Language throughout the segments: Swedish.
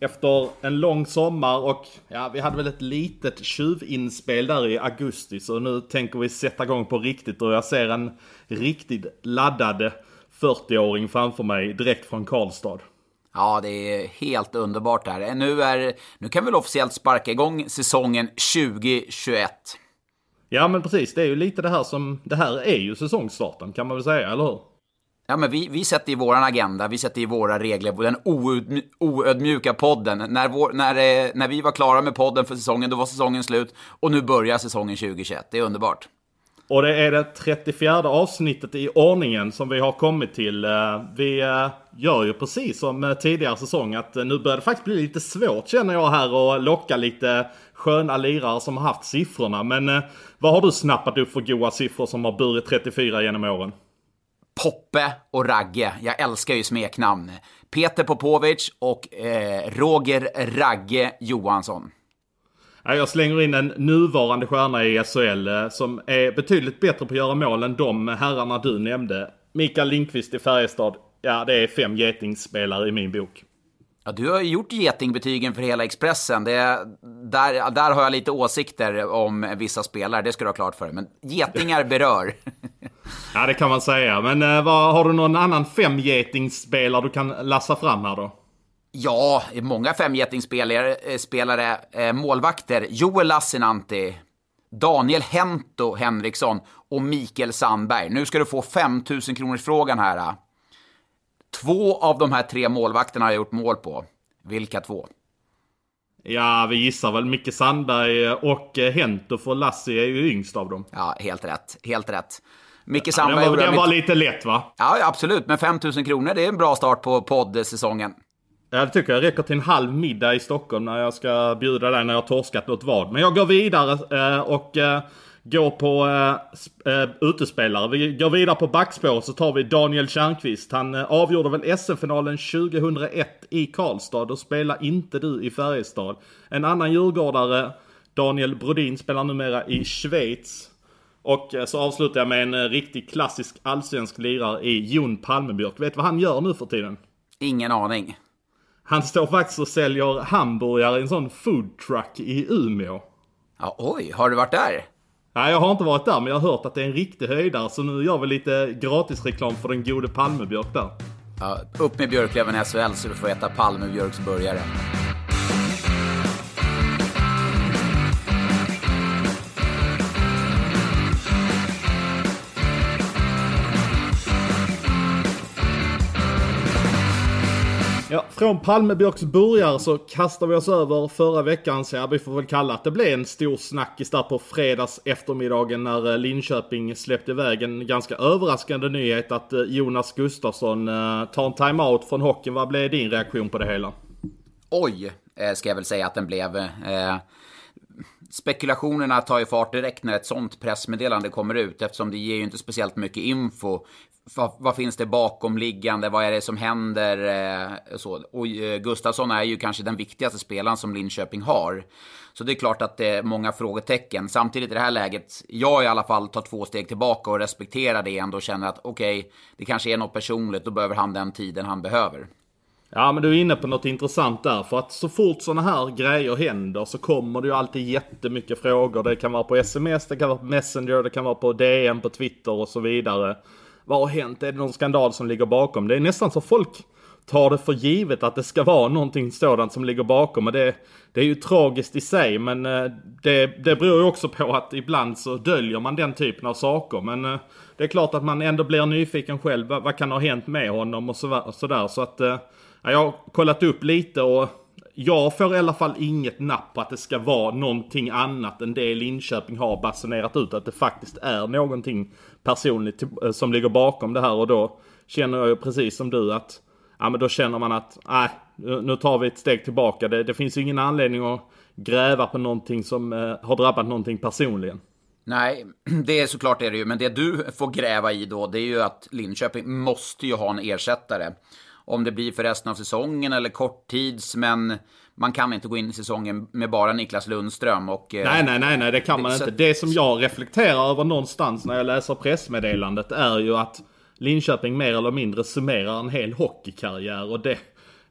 Efter en lång sommar och ja, vi hade väl ett litet tjuvinspel där i augusti. Så nu tänker vi sätta igång på riktigt och jag ser en riktigt laddad 40-åring framför mig direkt från Karlstad. Ja, det är helt underbart här. Nu, är, nu kan vi väl officiellt sparka igång säsongen 2021. Ja men precis, det är ju lite det här som, det här är ju säsongstarten kan man väl säga, eller hur? Ja, men vi, vi sätter i våran agenda, vi sätter i våra regler, den oödmjuka podden. När, vår, när, eh, när vi var klara med podden för säsongen, då var säsongen slut. Och nu börjar säsongen 2021. Det är underbart. Och det är det 34 avsnittet i ordningen som vi har kommit till. Eh, vi eh, gör ju precis som tidigare säsong att nu börjar det faktiskt bli lite svårt känner jag här och locka lite sköna lirare som har haft siffrorna. Men vad har du snappat upp för goa siffror som har burit 34 genom åren? Poppe och Ragge. Jag älskar ju smeknamn. Peter Popovic och eh, Roger Ragge Johansson. Jag slänger in en nuvarande stjärna i SHL eh, som är betydligt bättre på att göra mål än de herrarna du nämnde. Mikael Lindqvist i Färjestad. Ja, det är fem getingspelare i min bok. Ja, du har ju gjort getingbetygen för hela Expressen. Det, där, där har jag lite åsikter om vissa spelare, det ska du ha klart för dig. Men getingar berör. ja, det kan man säga. Men eh, vad, har du någon annan femgetingspelare du kan lassa fram här då? Ja, många femgetingspelare, eh, spelare, eh, målvakter. Joel Lassinantti, Daniel Hento Henriksson och Mikael Sandberg. Nu ska du få 5000 kronors frågan här. Två av de här tre målvakterna har jag gjort mål på. Vilka två? Ja, vi gissar väl Micke Sandberg och Hento för Lassi är ju yngst av dem. Ja, helt rätt. Helt rätt. Micke Sandberg... Ja, den var, den var lite lätt va? Ja, absolut. Men 5000 kronor, det är en bra start på poddsäsongen. Ja, det tycker jag räcker till en halv middag i Stockholm när jag ska bjuda dig när jag torskat något vad. Men jag går vidare eh, och eh, går på äh, utespelare. Vi går vidare på backspåret så tar vi Daniel Tjärnqvist. Han äh, avgjorde väl SM-finalen 2001 i Karlstad och spelar inte du i Färjestad. En annan djurgårdare, Daniel Brodin, spelar numera i Schweiz. Och äh, så avslutar jag med en riktigt klassisk allsvensk lirare i Jon Palmebjörk. Vet du vad han gör nu för tiden? Ingen aning. Han står faktiskt och säljer hamburgare i en sån foodtruck i Umeå. Ja, oj, har du varit där? Nej, jag har inte varit där, men jag har hört att det är en riktig höjdare. Så nu gör vi lite gratisreklam för den gode Palmebjörk där. Ja, upp med Björklöven i SHL så du får äta Palmebjörks burgare. Ja, från Palmebjörks burgare så kastar vi oss över förra veckans, ja vi får väl kalla att det blev en stor snackis där på fredags eftermiddagen när eh, Linköping släppte iväg en ganska överraskande nyhet att eh, Jonas Gustafsson eh, tar en timeout från hockeyn. Vad blev din reaktion på det hela? Oj, eh, ska jag väl säga att den blev. Eh, spekulationerna tar ju fart direkt när ett sånt pressmeddelande kommer ut eftersom det ger ju inte speciellt mycket info vad, vad, finns det bakomliggande? Vad är det som händer? Eh, så. Och eh, Gustafsson är ju kanske den viktigaste spelaren som Linköping har. Så det är klart att det är många frågetecken. Samtidigt i det här läget, jag i alla fall tar två steg tillbaka och respekterar det ändå och känner att okej, okay, det kanske är något personligt, då behöver han den tiden han behöver. Ja men du är inne på något intressant där. För att så fort sådana här grejer händer så kommer det ju alltid jättemycket frågor. Det kan vara på sms, det kan vara på Messenger, det kan vara på DM, på Twitter och så vidare. Vad har hänt? Är det någon skandal som ligger bakom? Det är nästan så folk tar det för givet att det ska vara någonting sådant som ligger bakom. Och det, det är ju tragiskt i sig men eh, det, det beror ju också på att ibland så döljer man den typen av saker. Men eh, det är klart att man ändå blir nyfiken själv. Vad, vad kan ha hänt med honom och sådär. Så, så att eh, ja, jag har kollat upp lite och jag får i alla fall inget napp på att det ska vara någonting annat än det Linköping har basunerat ut. Att det faktiskt är någonting personligt eh, som ligger bakom det här och då känner jag ju precis som du att Ja men då känner man att, nej, nu tar vi ett steg tillbaka. Det, det finns ju ingen anledning att gräva på någonting som eh, har drabbat någonting personligen. Nej, det är såklart är det ju. Men det du får gräva i då, det är ju att Linköping måste ju ha en ersättare. Om det blir för resten av säsongen eller korttids, men man kan inte gå in i säsongen med bara Niklas Lundström. Och, eh, nej, nej, nej, nej, det kan man så... inte. Det som jag reflekterar över någonstans när jag läser pressmeddelandet är ju att Linköping mer eller mindre summerar en hel hockeykarriär. Och det,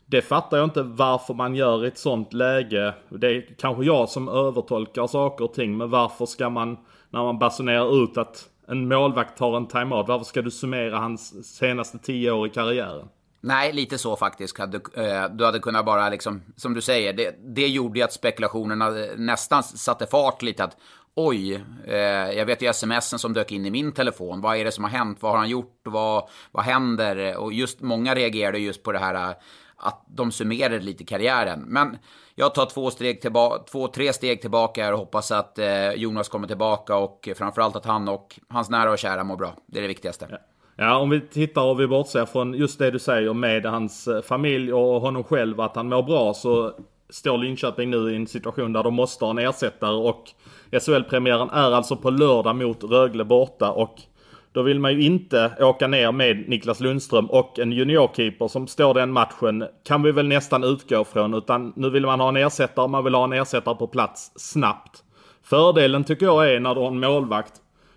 det fattar jag inte varför man gör i ett sånt läge. Det är kanske jag som övertolkar saker och ting. Men varför ska man, när man basunerar ut att en målvakt tar en timeout. Varför ska du summera hans senaste tio år i karriären? Nej, lite så faktiskt. Eh, du hade kunnat bara liksom, som du säger, det, det gjorde ju att spekulationerna eh, nästan satte fart lite. Att oj, eh, jag vet ju smsen som dök in i min telefon. Vad är det som har hänt? Vad har han gjort? Vad, vad händer? Och just många reagerade just på det här eh, att de summerade lite karriären. Men jag tar två, steg tillba- två tre steg tillbaka och hoppas att eh, Jonas kommer tillbaka och framförallt att han och hans nära och kära mår bra. Det är det viktigaste. Ja. Ja, om vi tittar och vi bortser från just det du säger med hans eh, familj och honom själv, att han mår bra, så står Linköping nu i en situation där de måste ha en ersättare och SHL-premiären är alltså på lördag mot Rögle borta och då vill man ju inte åka ner med Niklas Lundström och en juniorkeeper som står den matchen. Kan vi väl nästan utgå från. Utan nu vill man ha en ersättare. Man vill ha en ersättare på plats snabbt. Fördelen tycker jag är när du har en målvakt.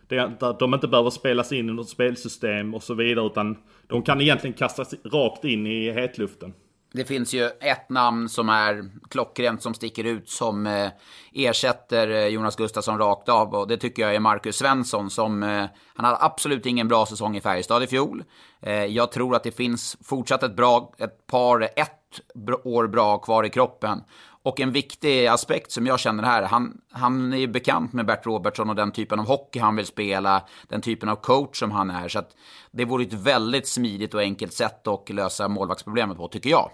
Det är att de inte behöver spelas in i något spelsystem och så vidare. Utan de kan egentligen kastas rakt in i hetluften. Det finns ju ett namn som är klockrent som sticker ut som eh, ersätter eh, Jonas Gustafsson rakt av och det tycker jag är Marcus Svensson som eh, han hade absolut ingen bra säsong i Färjestad i fjol. Jag tror att det finns fortsatt ett bra, ett par, ett år bra kvar i kroppen. Och en viktig aspekt som jag känner här, han, han är ju bekant med Bert Robertson och den typen av hockey han vill spela, den typen av coach som han är. Så att det vore ett väldigt smidigt och enkelt sätt att lösa målvaktsproblemet på, tycker jag.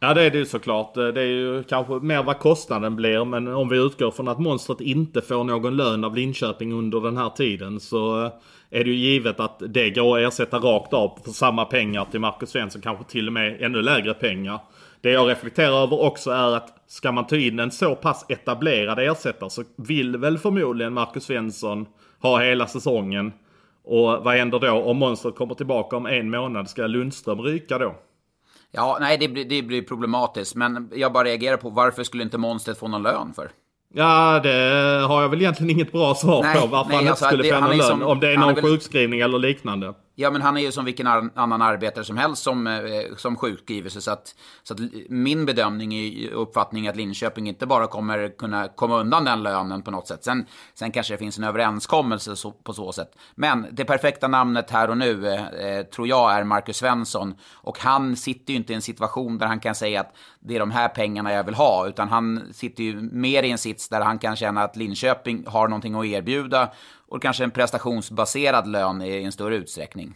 Ja det är det ju såklart. Det är ju kanske mer vad kostnaden blir. Men om vi utgår från att monstret inte får någon lön av Linköping under den här tiden så är det ju givet att det går att ersätta rakt av för samma pengar till Marcus Svensson. Kanske till och med ännu lägre pengar. Det jag reflekterar över också är att ska man ta in en så pass etablerad ersättare så vill väl förmodligen Marcus Svensson ha hela säsongen. Och vad händer då om monstret kommer tillbaka om en månad? Ska Lundström ryka då? Ja, nej det blir, det blir problematiskt. Men jag bara reagerar på varför skulle inte monstret få någon lön för? Ja, det har jag väl egentligen inget bra svar nej, på. Varför nej, han inte alltså, skulle få någon lön. Som, om det är någon väl... sjukskrivning eller liknande. Ja, men han är ju som vilken annan arbetare som helst som, eh, som sjukskriver sig. Så att, så att min bedömning och uppfattning är att Linköping inte bara kommer kunna komma undan den lönen på något sätt. Sen, sen kanske det finns en överenskommelse så, på så sätt. Men det perfekta namnet här och nu eh, eh, tror jag är Marcus Svensson. Och han sitter ju inte i en situation där han kan säga att det är de här pengarna jag vill ha. Utan han sitter ju mer i en sits där han kan känna att Linköping har någonting att erbjuda och kanske en prestationsbaserad lön i en större utsträckning.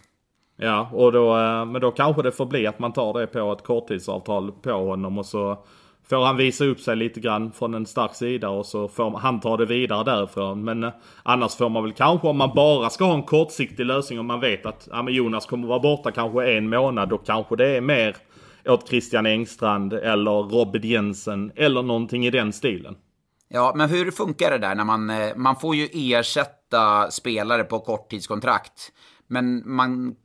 Ja, och då, eh, men då kanske det får bli att man tar det på ett korttidsavtal på honom och så får han visa upp sig lite grann från en stark sida och så får han ta det vidare därifrån. Men eh, annars får man väl kanske om man bara ska ha en kortsiktig lösning om man vet att ja, Jonas kommer vara borta kanske en månad då kanske det är mer åt Christian Engstrand eller Robert Jensen eller någonting i den stilen. Ja, men hur funkar det där när man, eh, man får ju ersätta spelare på korttidskontrakt. Men man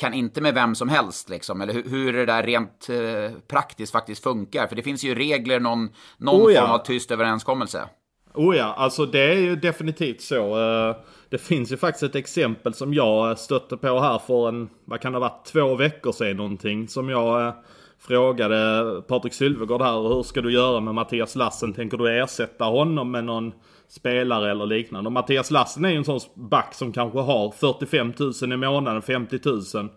kan inte med vem som helst liksom. Eller hur, hur det där rent eh, praktiskt faktiskt funkar. För det finns ju regler, någon, någon oh ja. form av tyst överenskommelse. Oh ja, alltså det är ju definitivt så. Eh, det finns ju faktiskt ett exempel som jag stötte på här för en, vad kan det ha varit, två veckor sedan någonting. Som jag frågade Patrik Sylvegård här, hur ska du göra med Mattias Lassen? Tänker du ersätta honom med någon spelare eller liknande? Och Mattias Lassen är ju en sån back som kanske har 45 000 i månaden, 50 000.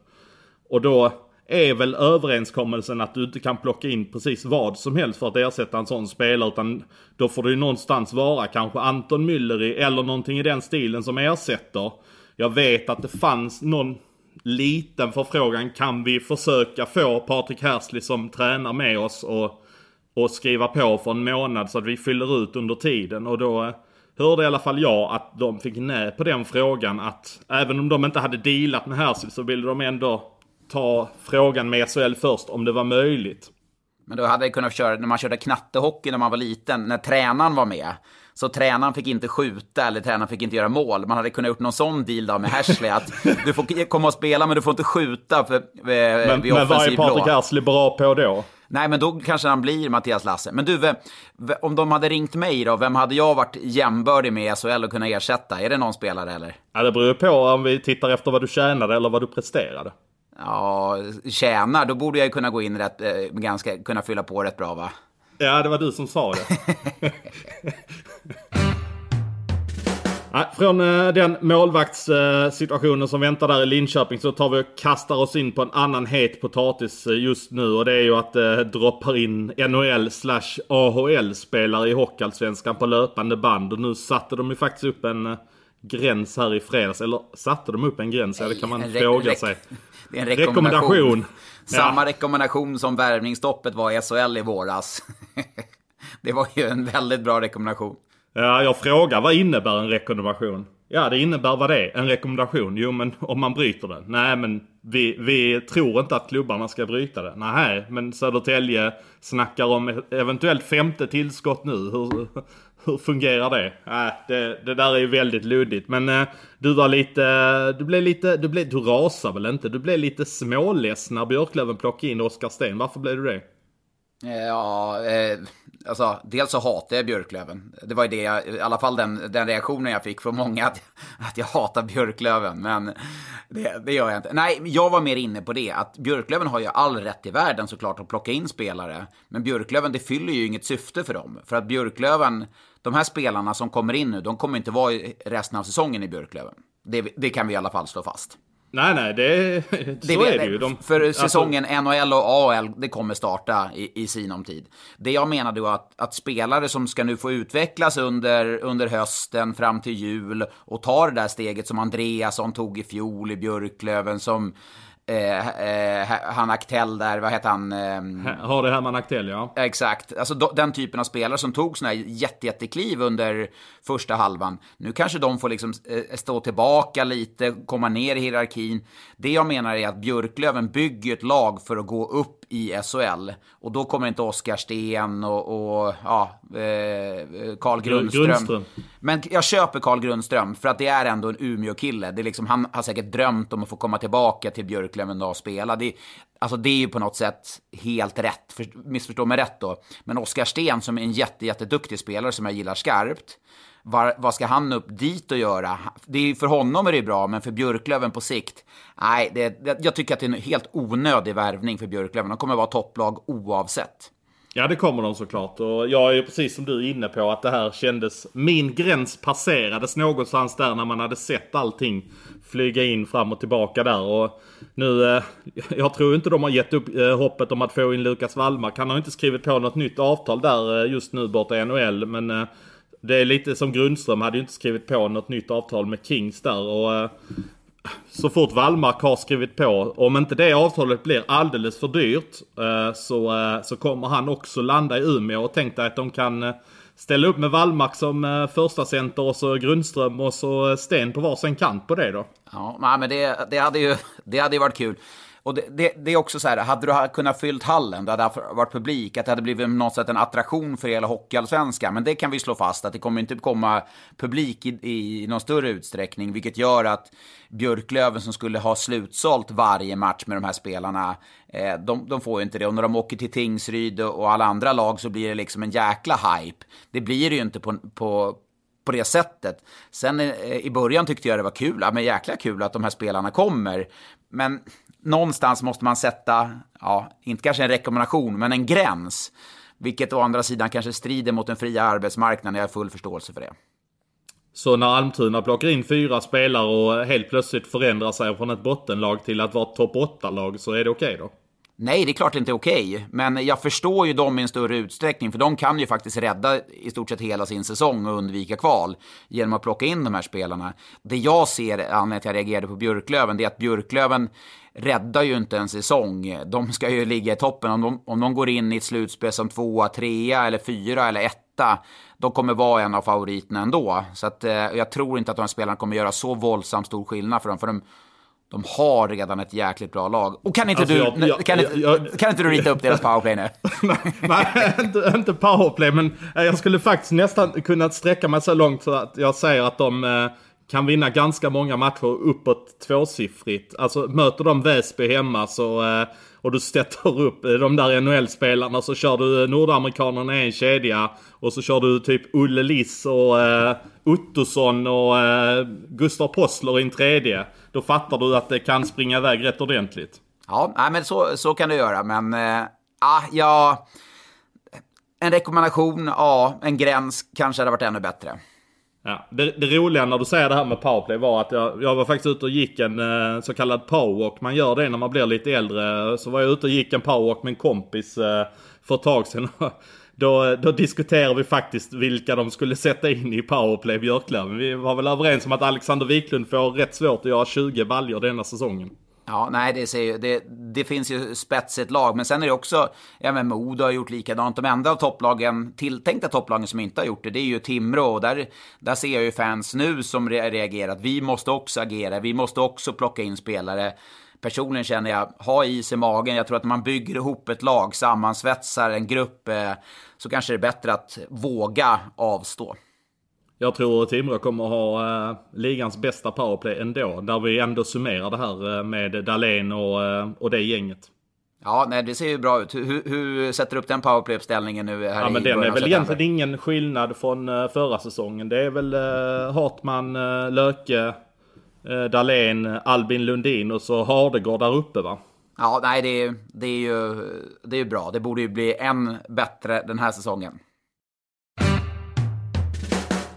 Och då är väl överenskommelsen att du inte kan plocka in precis vad som helst för att ersätta en sån spelare. Utan då får det ju någonstans vara kanske Anton Mülleri eller någonting i den stilen som ersätter. Jag vet att det fanns någon liten förfrågan. Kan vi försöka få Patrik Hersley som tränar med oss och, och skriva på för en månad så att vi fyller ut under tiden. Och då eh, hörde i alla fall jag att de fick nej på den frågan. Att även om de inte hade dealat med Hersley så ville de ändå ta frågan med SHL först om det var möjligt. Men då hade jag kunnat köra, när man körde knattehockey när man var liten, när tränaren var med. Så tränaren fick inte skjuta eller tränaren fick inte göra mål. Man hade kunnat gjort någon sån deal då med Hashley att du får komma och spela men du får inte skjuta för, eh, men, vid men vad är offensiv Patrik. Astley bra på då? Nej, men då kanske han blir Mattias Lasse. Men du, vem, om de hade ringt mig då, vem hade jag varit jämbördig med i SHL och kunnat ersätta? Är det någon spelare eller? Ja, det beror på om vi tittar efter vad du tjänade eller vad du presterade. Ja, tjänar, då borde jag ju kunna gå in rätt, eh, ganska, kunna fylla på rätt bra va? Ja, det var du som sa det. Från eh, den målvaktssituationen som väntar där i Linköping så tar vi och kastar oss in på en annan het potatis eh, just nu. Och det är ju att det eh, droppar in NHL slash AHL-spelare i Hockeyallsvenskan på löpande band. Och nu satte de ju faktiskt upp en eh, gräns här i fredags. Eller satte de upp en gräns? Ja, det kan man fråga sig. Det är en rekommendation. Rekommendation. Samma Ja. rekommendation som värvningsstoppet var i SHL i våras. det var ju en väldigt bra rekommendation. Ja, jag frågar vad innebär en rekommendation? Ja, det innebär vad det är. En rekommendation. Jo, men om man bryter det. Nej, men vi, vi tror inte att klubbarna ska bryta det. Nej, men Södertälje snackar om eventuellt femte tillskott nu. Hur, hur fungerar det? Äh, det, det där är ju väldigt luddigt. Men äh, du var lite, äh, du blev lite, du, blev, du rasar väl inte? Du blev lite småless när Björklöven plockade in Oskar Sten. Varför blev du det? Ja, eh, alltså dels så hatar jag Björklöven. Det var ju det, jag, i alla fall den, den reaktionen jag fick från många, att, att jag hatar Björklöven. Men det, det gör jag inte. Nej, jag var mer inne på det, att Björklöven har ju all rätt i världen såklart att plocka in spelare. Men Björklöven, det fyller ju inget syfte för dem. För att Björklöven, de här spelarna som kommer in nu, de kommer inte vara i resten av säsongen i Björklöven. Det, det kan vi i alla fall slå fast. Nej, nej, det, så är det ju. De, för alltså- säsongen NHL och AL, det kommer starta i, i sinom tid. Det jag menar då att, att spelare som ska nu få utvecklas under, under hösten fram till jul och ta det där steget som Andreasson tog i fjol i Björklöven, som eh, eh, han Aktell där, vad heter han? Eh, Har det Herman Aktell, ja. Exakt. Alltså do, den typen av spelare som tog såna här jätte, jättekliv under första halvan. Nu kanske de får liksom eh, stå tillbaka lite, komma ner i hierarkin. Det jag menar är att Björklöven bygger ett lag för att gå upp i SHL. Och då kommer inte Oskar Sten och, och ja, eh, Carl Grundström. Grundström. Men jag köper Carl Grundström, för att det är ändå en Umeå-kille. Det är liksom, han har säkert drömt om att få komma tillbaka till Björklöven och spela. Det, alltså det är ju på något sätt helt rätt, för, missförstå mig rätt då. Men Oskar Sten som är en jätte, jätteduktig spelare som jag gillar skarpt, var, vad ska han upp dit och göra? Det är, för honom är det bra, men för Björklöven på sikt, nej, det, det, jag tycker att det är en helt onödig värvning för Björklöven. De kommer vara topplag oavsett. Ja det kommer de såklart. Och jag är ju precis som du är inne på att det här kändes... Min gräns passerades någonstans där när man hade sett allting flyga in fram och tillbaka där. Och nu... Eh, jag tror inte de har gett upp eh, hoppet om att få in Lukas Wallmark. Han har inte skrivit på något nytt avtal där eh, just nu borta i NHL. Men eh, det är lite som Grundström hade ju inte skrivit på något nytt avtal med Kings där. Och, eh, så fort Wallmark har skrivit på, om inte det avtalet blir alldeles för dyrt eh, så, eh, så kommer han också landa i Umeå och tänk dig att de kan ställa upp med Wallmark som första center och så Grundström och så Sten på varsin kant på det då. Ja, men det, det, hade ju, det hade ju varit kul. Och det, det, det är också så här, hade du kunnat fyllt hallen, det hade varit publik, att det hade blivit något sätt en attraktion för hela hockeyallsvenskan. Men det kan vi slå fast, att det kommer inte komma publik i, i någon större utsträckning, vilket gör att Björklöven som skulle ha slutsålt varje match med de här spelarna, eh, de, de får ju inte det. Och när de åker till Tingsryd och alla andra lag så blir det liksom en jäkla hype. Det blir det ju inte på, på, på det sättet. Sen eh, i början tyckte jag det var kul, ja, men jäkla kul att de här spelarna kommer. Men någonstans måste man sätta, ja, inte kanske en rekommendation, men en gräns. Vilket å andra sidan kanske strider mot den fria arbetsmarknaden, jag har full förståelse för det. Så när Almtuna plockar in fyra spelare och helt plötsligt förändrar sig från ett bottenlag till att vara ett topp 8-lag så är det okej då? Nej, det är klart det inte är okej. Men jag förstår ju dem i en större utsträckning, för de kan ju faktiskt rädda i stort sett hela sin säsong och undvika kval genom att plocka in de här spelarna. Det jag ser, anledningen till att jag reagerade på Björklöven, det är att Björklöven räddar ju inte en säsong. De ska ju ligga i toppen. Om de, om de går in i ett slutspel som tvåa, trea eller fyra eller etta, de kommer vara en av favoriterna ändå. Så att, eh, jag tror inte att de här spelarna kommer göra så våldsamt stor skillnad för dem. För de, De har redan ett jäkligt bra lag. Och kan inte, Alltså, du, jag- jag- kan, inte, jag- kan inte du rita upp deras powerplay nu? Nej, inte, inte powerplay, men eh, jag skulle faktiskt nästan kunna sträcka mig så långt så att jag säger att de eh, kan vinna ganska många matcher uppåt tvåsiffrigt. Alltså möter de Väsby hemma så, eh, och du sätter upp eh, de där NHL-spelarna så kör du eh, nordamerikanerna i en kedja och så kör du typ Olle Liss och eh, Ottosson och eh, Gustav Possler i en tredje. Då fattar du att det kan springa iväg rätt ordentligt. Ja, nej, men så, så kan du göra, men eh, ah, ja, en rekommendation, ja, en gräns kanske hade varit ännu bättre. Ja, det, det roliga när du säger det här med powerplay var att jag, jag var faktiskt ute och gick en eh, så kallad powerwalk. Man gör det när man blir lite äldre. Så var jag ute och gick en powerwalk med en kompis eh, för ett tag sedan. Då, då diskuterade vi faktiskt vilka de skulle sätta in i powerplay Björklöven. Vi var väl överens om att Alexander Wiklund får rätt svårt att göra 20 baljor denna säsongen. Ja, nej, det, ser ju, det, det finns ju spets i ett lag, men sen är det också, ja men Modo har gjort likadant. De enda av topplagen, tilltänkta topplagen som inte har gjort det, det är ju Timrå. Och där, där ser jag ju fans nu som reagerar reagerat. Vi måste också agera, vi måste också plocka in spelare. Personligen känner jag, ha is i magen. Jag tror att när man bygger ihop ett lag, sammansvetsar en grupp, eh, så kanske det är bättre att våga avstå. Jag tror Timrå kommer ha eh, ligans bästa powerplay ändå. Där vi ändå summerar det här eh, med Dahlén och, eh, och det gänget. Ja, nej, det ser ju bra ut. Hur, hur sätter du upp den powerplay-uppställningen nu här Ja men den är väl egentligen ingen skillnad från eh, förra säsongen. Det är väl uh, Hartman, uh, Löke, uh, Dahlén, Albin Lundin och så Hardegård där uppe va? Ja, nej, det är, det är ju det är ju bra. Det borde ju bli än bättre den här säsongen.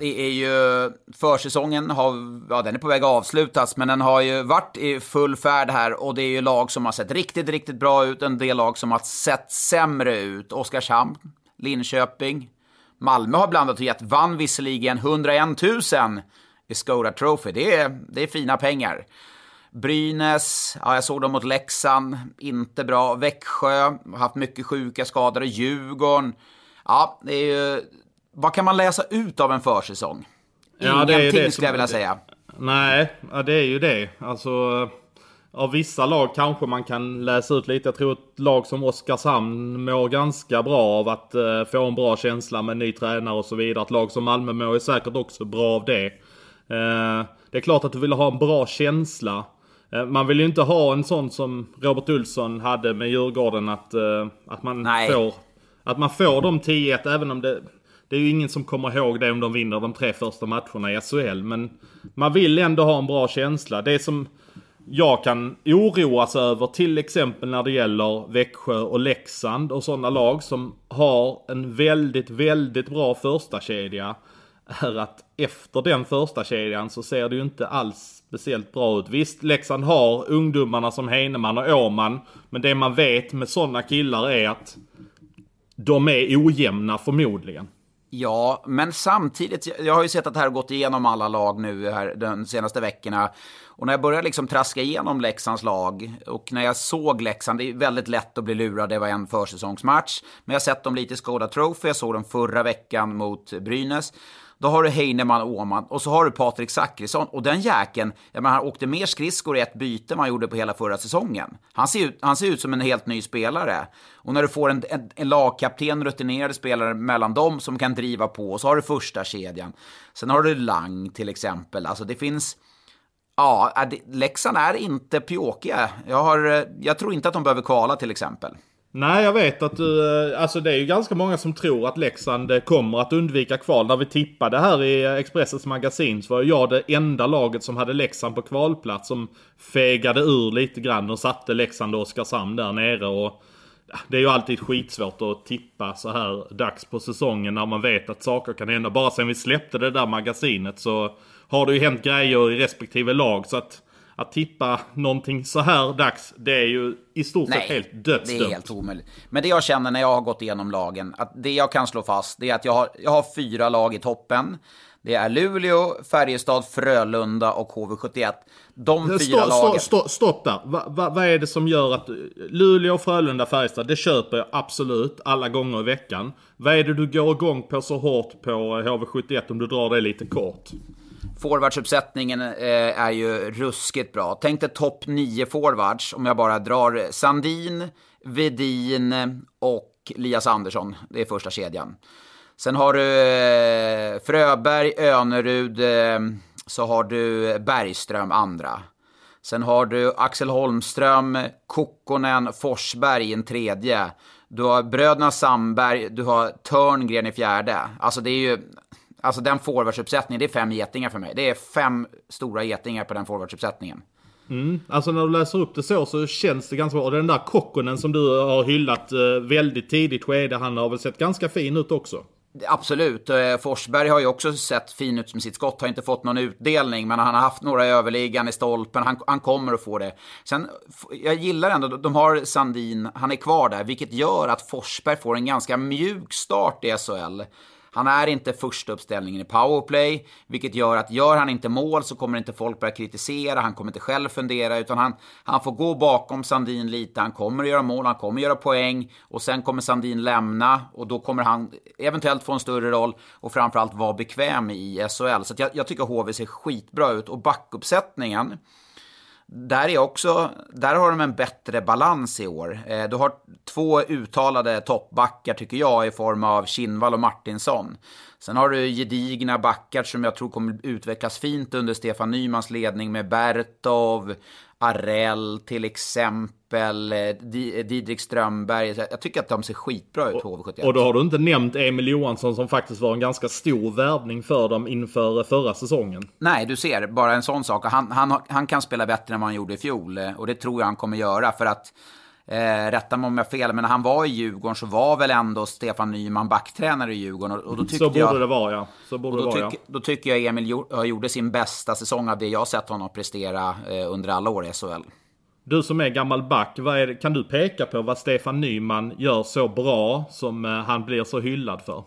Det är ju försäsongen, har, ja, den är på väg att avslutas, men den har ju varit i full färd här och det är ju lag som har sett riktigt, riktigt bra ut, en del lag som har sett sämre ut. Oskarshamn, Linköping, Malmö har blandat och gett, vann visserligen 101 000 i Skoda Trophy. Det är, det är fina pengar. Brynäs, ja, jag såg dem mot Leksand, inte bra. Växjö, haft mycket sjuka skadade. Djurgården, ja, det är ju... Vad kan man läsa ut av en försäsong? Ja, det är Ingenting det skulle jag vilja säga. Nej, det är ju det. Alltså, av vissa lag kanske man kan läsa ut lite. Jag tror ett lag som Oskarshamn mår ganska bra av att eh, få en bra känsla med ny tränare och så vidare. Ett lag som Malmö mår säkert också bra av det. Eh, det är klart att du vill ha en bra känsla. Eh, man vill ju inte ha en sån som Robert Olsson hade med Djurgården att, att man Nej. får att man får de 10-1 även om det... Det är ju ingen som kommer ihåg det om de vinner de tre första matcherna i SHL. Men man vill ändå ha en bra känsla. Det som jag kan oroas över till exempel när det gäller Växjö och Leksand och sådana lag som har en väldigt, väldigt bra första kedja är att efter den första kedjan så ser det ju inte alls speciellt bra ut. Visst, Leksand har ungdomarna som Heinemann och Åman. Men det man vet med sådana killar är att de är ojämna förmodligen. Ja, men samtidigt, jag- har ju sett att det här har gått igenom alla lag nu här de senaste veckorna. Och när jag började liksom traska igenom Leksands lag och när jag såg Leksand, det är väldigt lätt att bli lurad, det var en försäsongsmatch. Men jag har sett dem lite i Skoda Trophy, jag såg dem förra veckan mot Brynäs. Då har du Heinemann Åman och så har du Patrik Zackrisson. Och den jäkeln, jag menar, han åkte mer skridskor i ett byte än man gjorde på hela förra säsongen. Han ser ut, han ser ut som en helt ny spelare. Och när du får en, en, en lagkapten, rutinerade spelare mellan dem som kan driva på, och så har du första kedjan. Sen har du Lang till exempel. Alltså det finns... Ja, äh, Leksand är inte pjåkiga. Jag, har, eh, jag tror inte att de behöver kvala till exempel. Nej, jag vet att du... Eh, alltså det är ju ganska många som tror att Leksand eh, kommer att undvika kval. När vi tippade här i eh, Expressens magasin så var jag det enda laget som hade Leksand på kvalplats. Som fegade ur lite grann och satte Leksand och Oskarshamn där nere. Och det är ju alltid skitsvårt att tippa så här dags på säsongen när man vet att saker kan hända. Bara sen vi släppte det där magasinet så har det ju hänt grejer i respektive lag. Så att, att tippa någonting så här dags, det är ju i stort sett helt det är dödsdömt. helt omöjligt. Men det jag känner när jag har gått igenom lagen, att det jag kan slå fast, det är att jag har, jag har fyra lag i toppen. Det är Luleå, Färjestad, Frölunda och HV71. De fyra Stopp, lagen. stopp, stopp, där. Va, va, vad är det som gör att Luleå, Frölunda, Färjestad, det köper jag absolut alla gånger i veckan. Vad är det du går igång på så hårt på HV71 om du drar det lite kort? Forwardsuppsättningen eh, är ju ruskigt bra. Tänk dig topp 9 forwards om jag bara drar Sandin, Vedin eh, och Lias Andersson. Det är första kedjan. Sen har du eh, Fröberg, Önerud, eh, så har du Bergström andra. Sen har du Axel Holmström, Kokkonen, Forsberg i en tredje. Du har bröderna Sandberg, du har Törngren i fjärde. Alltså det är ju... Alltså den forwardsuppsättningen, det är fem getingar för mig. Det är fem stora getingar på den forwardsuppsättningen. Mm. Alltså när du läser upp det så så känns det ganska bra. Och den där Kokkonen som du har hyllat eh, väldigt tidigt skede, han har väl sett ganska fin ut också? Absolut. Eh, Forsberg har ju också sett fin ut med sitt skott. Har inte fått någon utdelning, men han har haft några överliggande i stolpen. Han, han kommer att få det. Sen, jag gillar ändå, de har Sandin, han är kvar där, vilket gör att Forsberg får en ganska mjuk start i SHL. Han är inte första uppställningen i powerplay, vilket gör att gör han inte mål så kommer inte folk börja kritisera, han kommer inte själv fundera, utan han, han får gå bakom Sandin lite, han kommer att göra mål, han kommer att göra poäng och sen kommer Sandin lämna och då kommer han eventuellt få en större roll och framförallt vara bekväm i SHL. Så jag, jag tycker HV ser skitbra ut och backuppsättningen där, är också, där har de en bättre balans i år. Eh, du har två uttalade toppbackar tycker jag i form av Kinnvall och Martinsson. Sen har du gedigna backar som jag tror kommer utvecklas fint under Stefan Nymans ledning med Bertov, Arell till exempel, eh, Didrik Strömberg. Jag tycker att de ser skitbra ut, HV71. Och då har du inte nämnt Emil Johansson som faktiskt var en ganska stor värvning för dem inför förra säsongen. Nej, du ser, bara en sån sak. Han, han, han kan spela bättre än vad han gjorde i fjol. Eh, och det tror jag han kommer göra för att Eh, rätta mig om jag har fel, men när han var i Djurgården så var väl ändå Stefan Nyman backtränare i Djurgården. Och, och då så borde jag, det vara, ja. Så borde då, det vara, tyck, ja. då tycker jag Emil gjorde sin bästa säsong av det jag sett honom prestera eh, under alla år i SHL. Du som är gammal back, är, kan du peka på vad Stefan Nyman gör så bra som eh, han blir så hyllad för?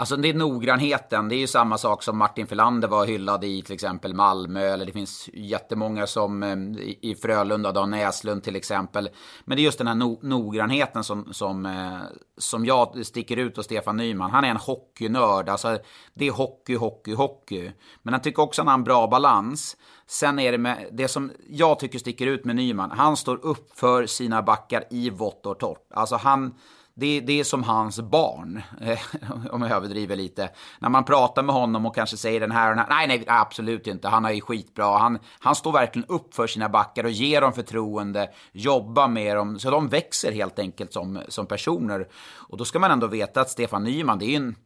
Alltså det är noggrannheten. Det är ju samma sak som Martin Filander var hyllad i till exempel Malmö. Eller det finns jättemånga som eh, i Frölunda, Dan Näslund till exempel. Men det är just den här no noggrannheten som, som, eh, som jag sticker ut hos Stefan Nyman. Han är en hockeynörd. Alltså det är hockey, hockey, hockey. Men han tycker också att han har en bra balans. Sen är det med det som jag tycker sticker ut med Nyman. Han står upp för sina backar i vått och torrt. Alltså han det, det är som hans barn, eh, om jag överdriver lite. När man pratar med honom och kanske säger den här och den här. Nej, nej, absolut inte. Han är ju skitbra. Han, han står verkligen upp för sina backar och ger dem förtroende, jobbar med dem. Så de växer helt enkelt som, som personer. Och då ska man ändå veta att Stefan Nyman, det är en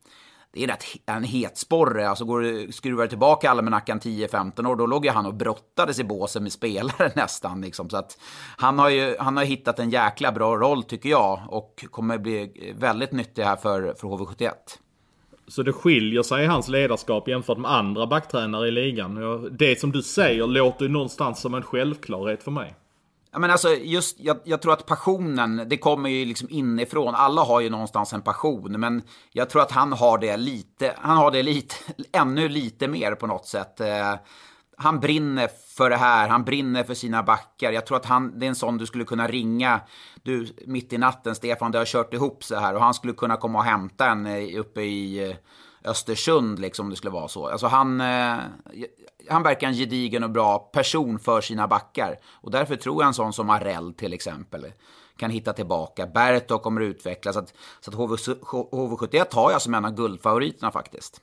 det är rätt, en hetsporre. Alltså går du, skruvar tillbaka almanackan 10-15 år, då låg ju han och brottades i båsen med spelare nästan. Liksom. Så att han har ju han har hittat en jäkla bra roll tycker jag och kommer bli väldigt nyttig här för, för HV71. Så det skiljer sig i hans ledarskap jämfört med andra backtränare i ligan. Det som du säger låter ju någonstans som en självklarhet för mig. Ja, men alltså, just, jag, jag, tror att passionen, det kommer ju liksom inifrån. Alla har ju någonstans en passion, men jag tror att han har det lite, han har det lite, ännu lite mer på något sätt. Eh, han brinner för det här, han brinner för sina backar. Jag tror att han, det är en sån du skulle kunna ringa, du, mitt i natten, Stefan, det har kört ihop så här. Och han skulle kunna komma och hämta en eh, uppe i eh, Östersund, liksom, om det skulle vara så. Alltså han, eh, han verkar en gedigen och bra person för sina backar. Och därför tror jag en sån som Arell till exempel kan hitta tillbaka. Berto kommer att utvecklas. Så att, så att HV, HV71 har jag som en av guldfavoriterna faktiskt.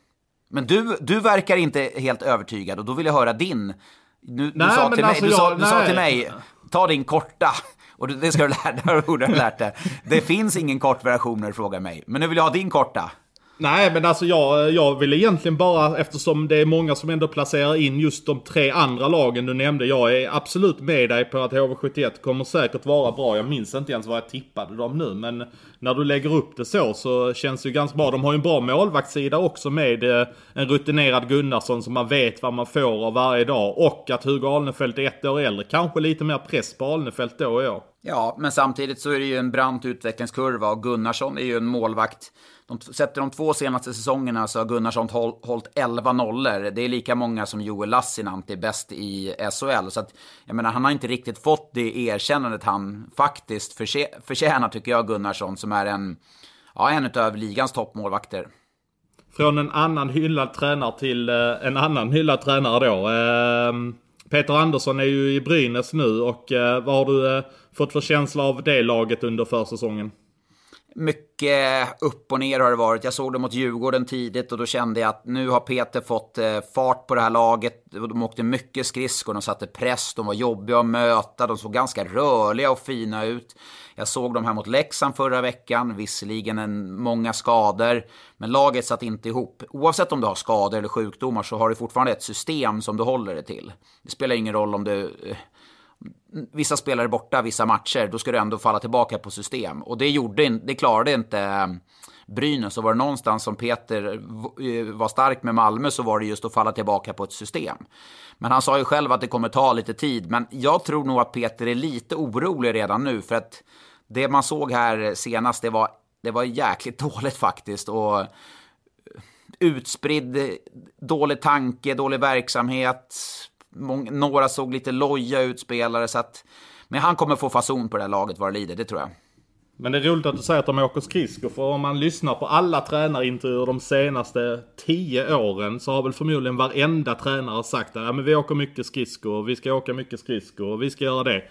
Men du, du verkar inte helt övertygad och då vill jag höra din. Du, nej, du, sa, till mig, alltså du, sa, du sa till mig, ta din korta. Och det ska du lära dig, borde ha lärt dig. Det finns ingen kort version när du frågar mig. Men nu vill jag ha din korta. Nej, men alltså jag, jag vill egentligen bara, eftersom det är många som ändå placerar in just de tre andra lagen du nämnde. Jag är absolut med dig på att HV71 kommer säkert vara bra. Jag minns inte ens vad jag tippade dem nu, men när du lägger upp det så så känns det ju ganska bra. De har ju en bra målvaktssida också med eh, en rutinerad Gunnarsson som man vet vad man får av varje dag. Och att Hugo Alnefelt är ett år äldre. Kanske lite mer press på Alnefelt då och år. Ja, men samtidigt så är det ju en brant utvecklingskurva och Gunnarsson är ju en målvakt de, sätter de två senaste säsongerna så har Gunnarsson håll, hållit 11 nollor. Det är lika många som Joel Lassinantti bäst i SHL. Så att, jag menar, han har inte riktigt fått det erkännandet han faktiskt förtjänar, tycker jag, Gunnarsson, som är en, ja, en av ligans toppmålvakter. från en annan hyllad tränare till eh, en annan hyllad tränare då. Ehm, Peter Andersson är ju i Brynäs nu och eh, vad har du eh, fått för känsla av det laget under försäsongen? Mycket upp och ner har det varit. Jag såg det mot Djurgården tidigt och då kände jag att nu har Peter fått eh, fart på det här laget. De åkte mycket skridskor, de satte press, de var jobbiga att möta, de såg ganska rörliga och fina ut. Jag såg dem här mot Leksand förra veckan, visserligen en, många skador, men laget satt inte ihop. Oavsett om du har skador eller sjukdomar så har du fortfarande ett system som du håller dig till. Det spelar ingen roll om du eh, vissa spelare borta vissa matcher, då ska du ändå falla tillbaka på system. Och det, gjorde, det klarade inte ehm, Brynäs. Och var det någonstans som Peter eh, var stark med Malmö så var det just att falla tillbaka på ett system. Men han sa ju själv att det kommer ta lite tid. Men jag tror nog att Peter är lite orolig redan nu. För att det man såg här senast, det var, det var jäkligt dåligt faktiskt. Och eh, utspridd, dålig tanke, dålig verksamhet Många, några såg lite loja ut spelare, så att... Men han kommer få fason på det här laget vad det lider, det tror jag. Men det är roligt att du säger att de åker skridskor, för om man lyssnar på alla tränarintervjuer de senaste tio åren så har väl förmodligen varenda tränare sagt att ja, men vi åker mycket skridskor, vi ska åka mycket skridskor, vi ska göra det.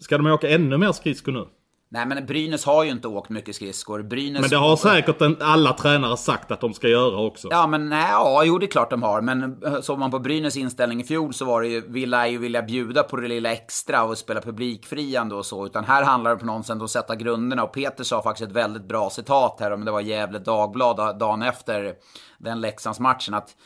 Ska de åka ännu mer skridskor nu? Nej men Brynäs har ju inte åkt mycket skridskor. Brynäs... Men det har säkert en, alla tränare sagt att de ska göra också. Ja men nej, ja, jo det är klart de har. Men eh, såg man på Brynäs inställning i fjol så var det ju, vi lär ju vilja bjuda på det lilla extra och spela publikfriande och så. Utan här handlar det på något sätt om att sätta grunderna. Och Peter sa faktiskt ett väldigt bra citat här, om det var Gävle Dagblad dagen efter den Leksandsmatchen. att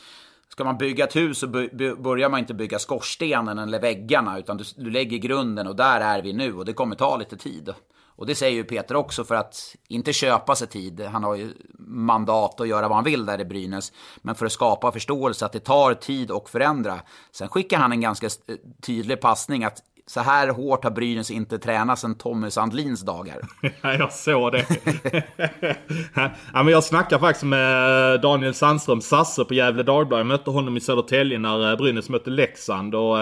Ska man bygga ett hus så börjar man inte bygga skorstenen eller väggarna, utan du, du lägger grunden och där är vi nu och det kommer ta lite tid. Och det säger ju Peter också för att inte köpa sig tid. Han har ju mandat att göra vad han vill där i Brynäs. Men för att skapa förståelse att det tar tid och förändra. Sen skickar han en ganska eh, tydlig passning att så här hårt har Brynäs inte tränat sedan Tommy Sandlins dagar. Ja, jag såg det. ja, men jag snackade faktiskt med eh, Daniel Sandström, Sasse på Gävle Dagblad. Jag mötte honom i Södertälje när eh, Brynäs mötte Leksand. Och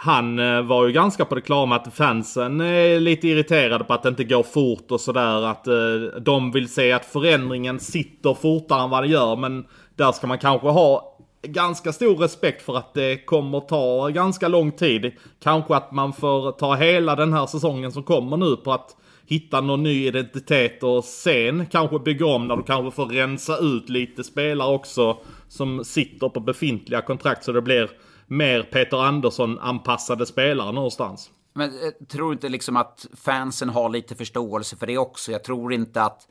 han eh, var ju ganska på det klara med att fansen eh, är lite irriterade på att det inte går fort och sådär. Att eh, de vill se att förändringen sitter fortare än vad det gör. Men där ska man kanske ha ganska stor respekt för att det kommer ta ganska lång tid. Kanske att man får ta hela den här säsongen som kommer nu på att hitta någon ny identitet och sen kanske bygga om när du kanske får rensa ut lite spelare också som sitter på befintliga kontrakt så det blir mer Peter Andersson-anpassade spelare någonstans. Men jag tror inte liksom att fansen har lite förståelse för det också. Jag tror inte att...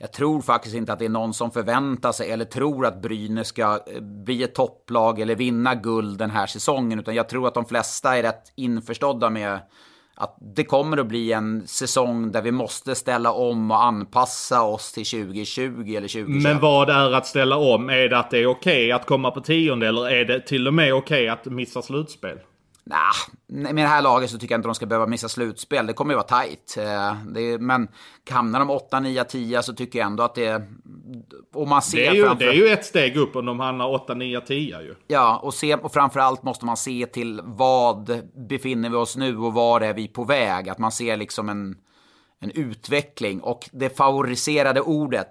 Jag tror faktiskt inte att det är någon som förväntar sig eller tror att Brynäs ska eh, bli ett topplag eller vinna guld den här säsongen. Utan jag tror att de flesta är rätt införstådda med att det kommer att bli en säsong där vi måste ställa om och anpassa oss till 2020 eller 2021. Men vad är att ställa om? Är det att det är okej okay att komma på tionde eller är det till och med okej okay att missa slutspel? Nah, med det här laget så tycker jag inte de ska behöva missa slutspel. Det kommer ju vara tajt. Eh, men hamnar de 8, 9, 10 så tycker jag ändå att det... Och man ser det, är ju, framför... det är ju ett steg upp om de hamnar 8, 9, 10 ju. Ja, och, se, och framförallt måste man se till vad befinner vi oss nu och var är vi på väg. Att man ser liksom en, en utveckling. Och det favoriserade ordet,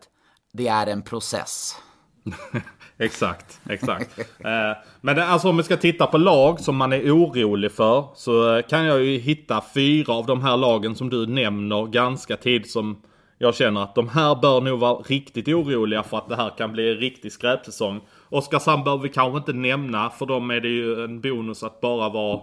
det är en process. exakt, exakt. eh, men alltså om vi ska titta på lag som man är orolig för. Så eh, kan jag ju hitta fyra av de här lagen som du nämner ganska tidigt som jag känner att de här bör nog vara riktigt oroliga för att det här kan bli en riktig skräpsäsong. Oskarshamn behöver vi kanske inte nämna för dem är det ju en bonus att bara vara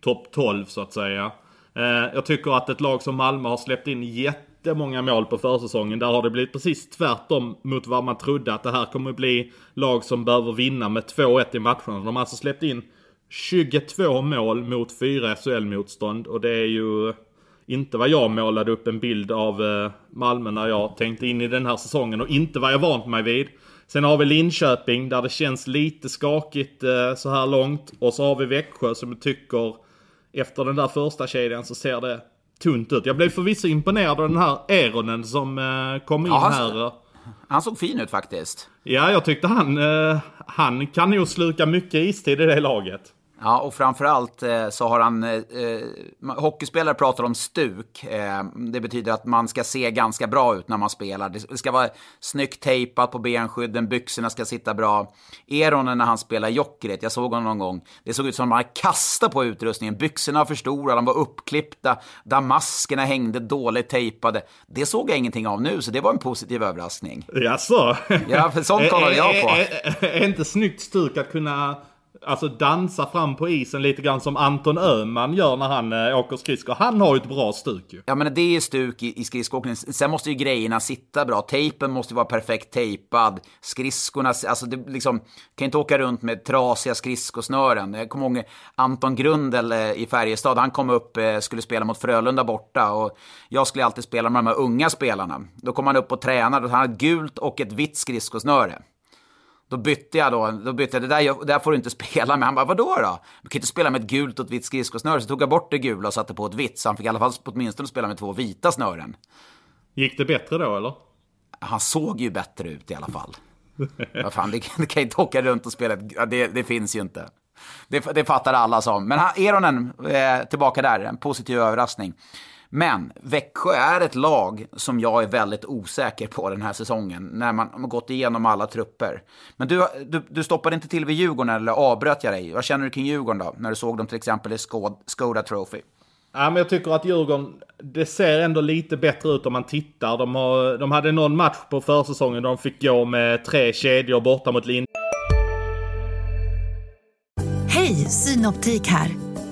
topp 12 så att säga. Eh, jag tycker att ett lag som Malmö har släppt in jätte jättemånga mål på försäsongen. Där har det blivit precis tvärtom mot vad man trodde att det här kommer bli lag som behöver vinna med 2-1 i matcherna. De har alltså släppt in 22 mål mot 4 SHL-motstånd och det är ju inte vad jag målade upp en bild av eh, Malmö när jag tänkte in i den här säsongen och inte vad jag vant mig vid. Sen har vi Linköping där det känns lite skakigt eh, så här långt. Och så har vi Växjö som jag tycker efter den där första kedjan så ser det tunt ut. Jag blev förvisso imponerad av den här Eronen som eh, kom in ja, här. Han såg fin ut faktiskt. Ja, jag tyckte han, eh, han kan nog sluka mycket istid i det laget. Ja, och framförallt eh, så har han... Eh, eh hockeyspelare pratar om stuk. Eh, det betyder att man ska se ganska bra ut när man spelar. Det ska vara snyggt tejpat på benskydden, byxorna ska sitta bra. Eronen när han spelar Jokerit, jag såg honom någon gång, det såg ut som att man kastade på utrustningen. Byxorna var för stora, de var uppklippta, damaskerna hängde dåligt tejpade. Det såg jag ingenting av nu, så det var en positiv överraskning. Jaså? Ja, för sånt kollade jag på. Är inte snyggt stuk att kunna alltså dansa fram på isen lite grann som Anton Öhman gör när han äh, åker skridskor. Han har ju ett bra stuk ju. Ja men det är stuk i, i skridskoåkning. Sen måste ju grejerna sitta bra. Tejpen måste ju vara perfekt tejpad. Skridskorna, alltså det liksom, kan inte åka runt med trasiga skridskosnören. Jag kommer ihåg Anton Grundel eh, i Färjestad. Han kom upp, eh, skulle spela mot Frölunda borta och jag skulle alltid spela med de här unga spelarna. Då kom han upp och tränade och han hade gult och ett vitt skridskosnöre. Då bytte jag då, då bytte jag, det där, det där får du inte spela med. Han bara, vadå då? Du kan inte spela med ett gult och ett vitt skridskosnöre. Så tog jag bort det gula och satte på ett vitt. Så han fick i alla fall åtminstone spela med två vita snören. Gick det bättre då eller? Han såg ju bättre ut i alla fall. Vad fan, det, det kan inte åka runt och spela, det, det finns ju inte. Det, det fattar alla som. Men Eronen, eh, tillbaka där, en positiv överraskning. Men Växjö är ett lag som jag är väldigt osäker på den här säsongen, när man har gått igenom alla trupper. Men du, du, du stoppade inte till vid Djurgården, eller avbröt jag dig? Vad känner du kring Djurgården då, när du såg dem till exempel i Skoda Trophy? Ja, men jag tycker att Djurgården, det ser ändå lite bättre ut om man tittar. De, har, de hade någon match på försäsongen där de fick gå med tre kedjor borta mot Lind. Hej, Synoptik här.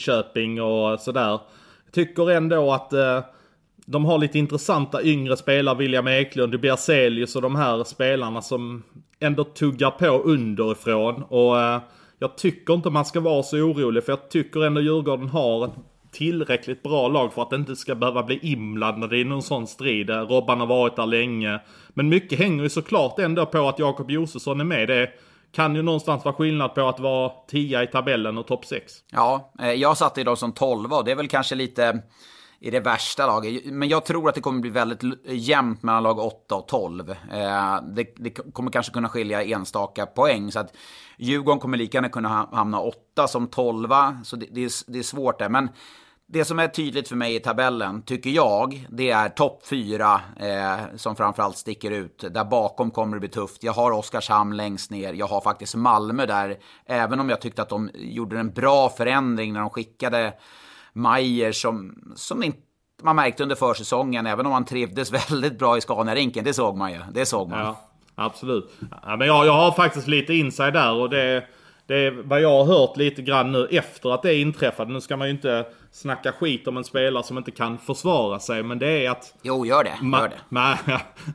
Köping och sådär. Tycker ändå att eh, de har lite intressanta yngre spelare, William Eklund, Berzelius och de här spelarna som ändå tuggar på underifrån. Och eh, jag tycker inte man ska vara så orolig för jag tycker ändå Djurgården har ett tillräckligt bra lag för att det inte ska behöva bli inblandade i någon sån strid. Robban har varit där länge. Men mycket hänger ju såklart ändå på att Jakob Josefsson är med. Det kan ju någonstans vara skillnad på att vara 10 i tabellen och topp 6. Ja, eh, jag satte ju dem som 12 och det är väl kanske lite i det värsta laget. Men jag tror att det kommer bli väldigt jämnt mellan lag 8 och 12. Eh, det, det, kommer kanske kunna skilja enstaka poäng. Så att Djurgården kommer lika gärna kunna hamna 8 som 12. Så det, det, är, det är svårt där. Men det som är tydligt för mig i tabellen, tycker jag, det är topp fyra eh, som framförallt sticker ut. Där bakom kommer det bli tufft. Jag har Oskarshamn längst ner. Jag har faktiskt Malmö där. Även om jag tyckte att de gjorde en bra förändring när de skickade Majer som, som inte man märkte under försäsongen, även om han trivdes väldigt bra i Scaniarinken. Det såg man ju. Det såg man. Ja, absolut. Ja, men jag, jag har faktiskt lite inside där och det det är vad jag har hört lite grann nu efter att det inträffade. Nu ska man ju inte snacka skit om en spelare som inte kan försvara sig. Men det är att... Jo, gör det. Gör det. Ma,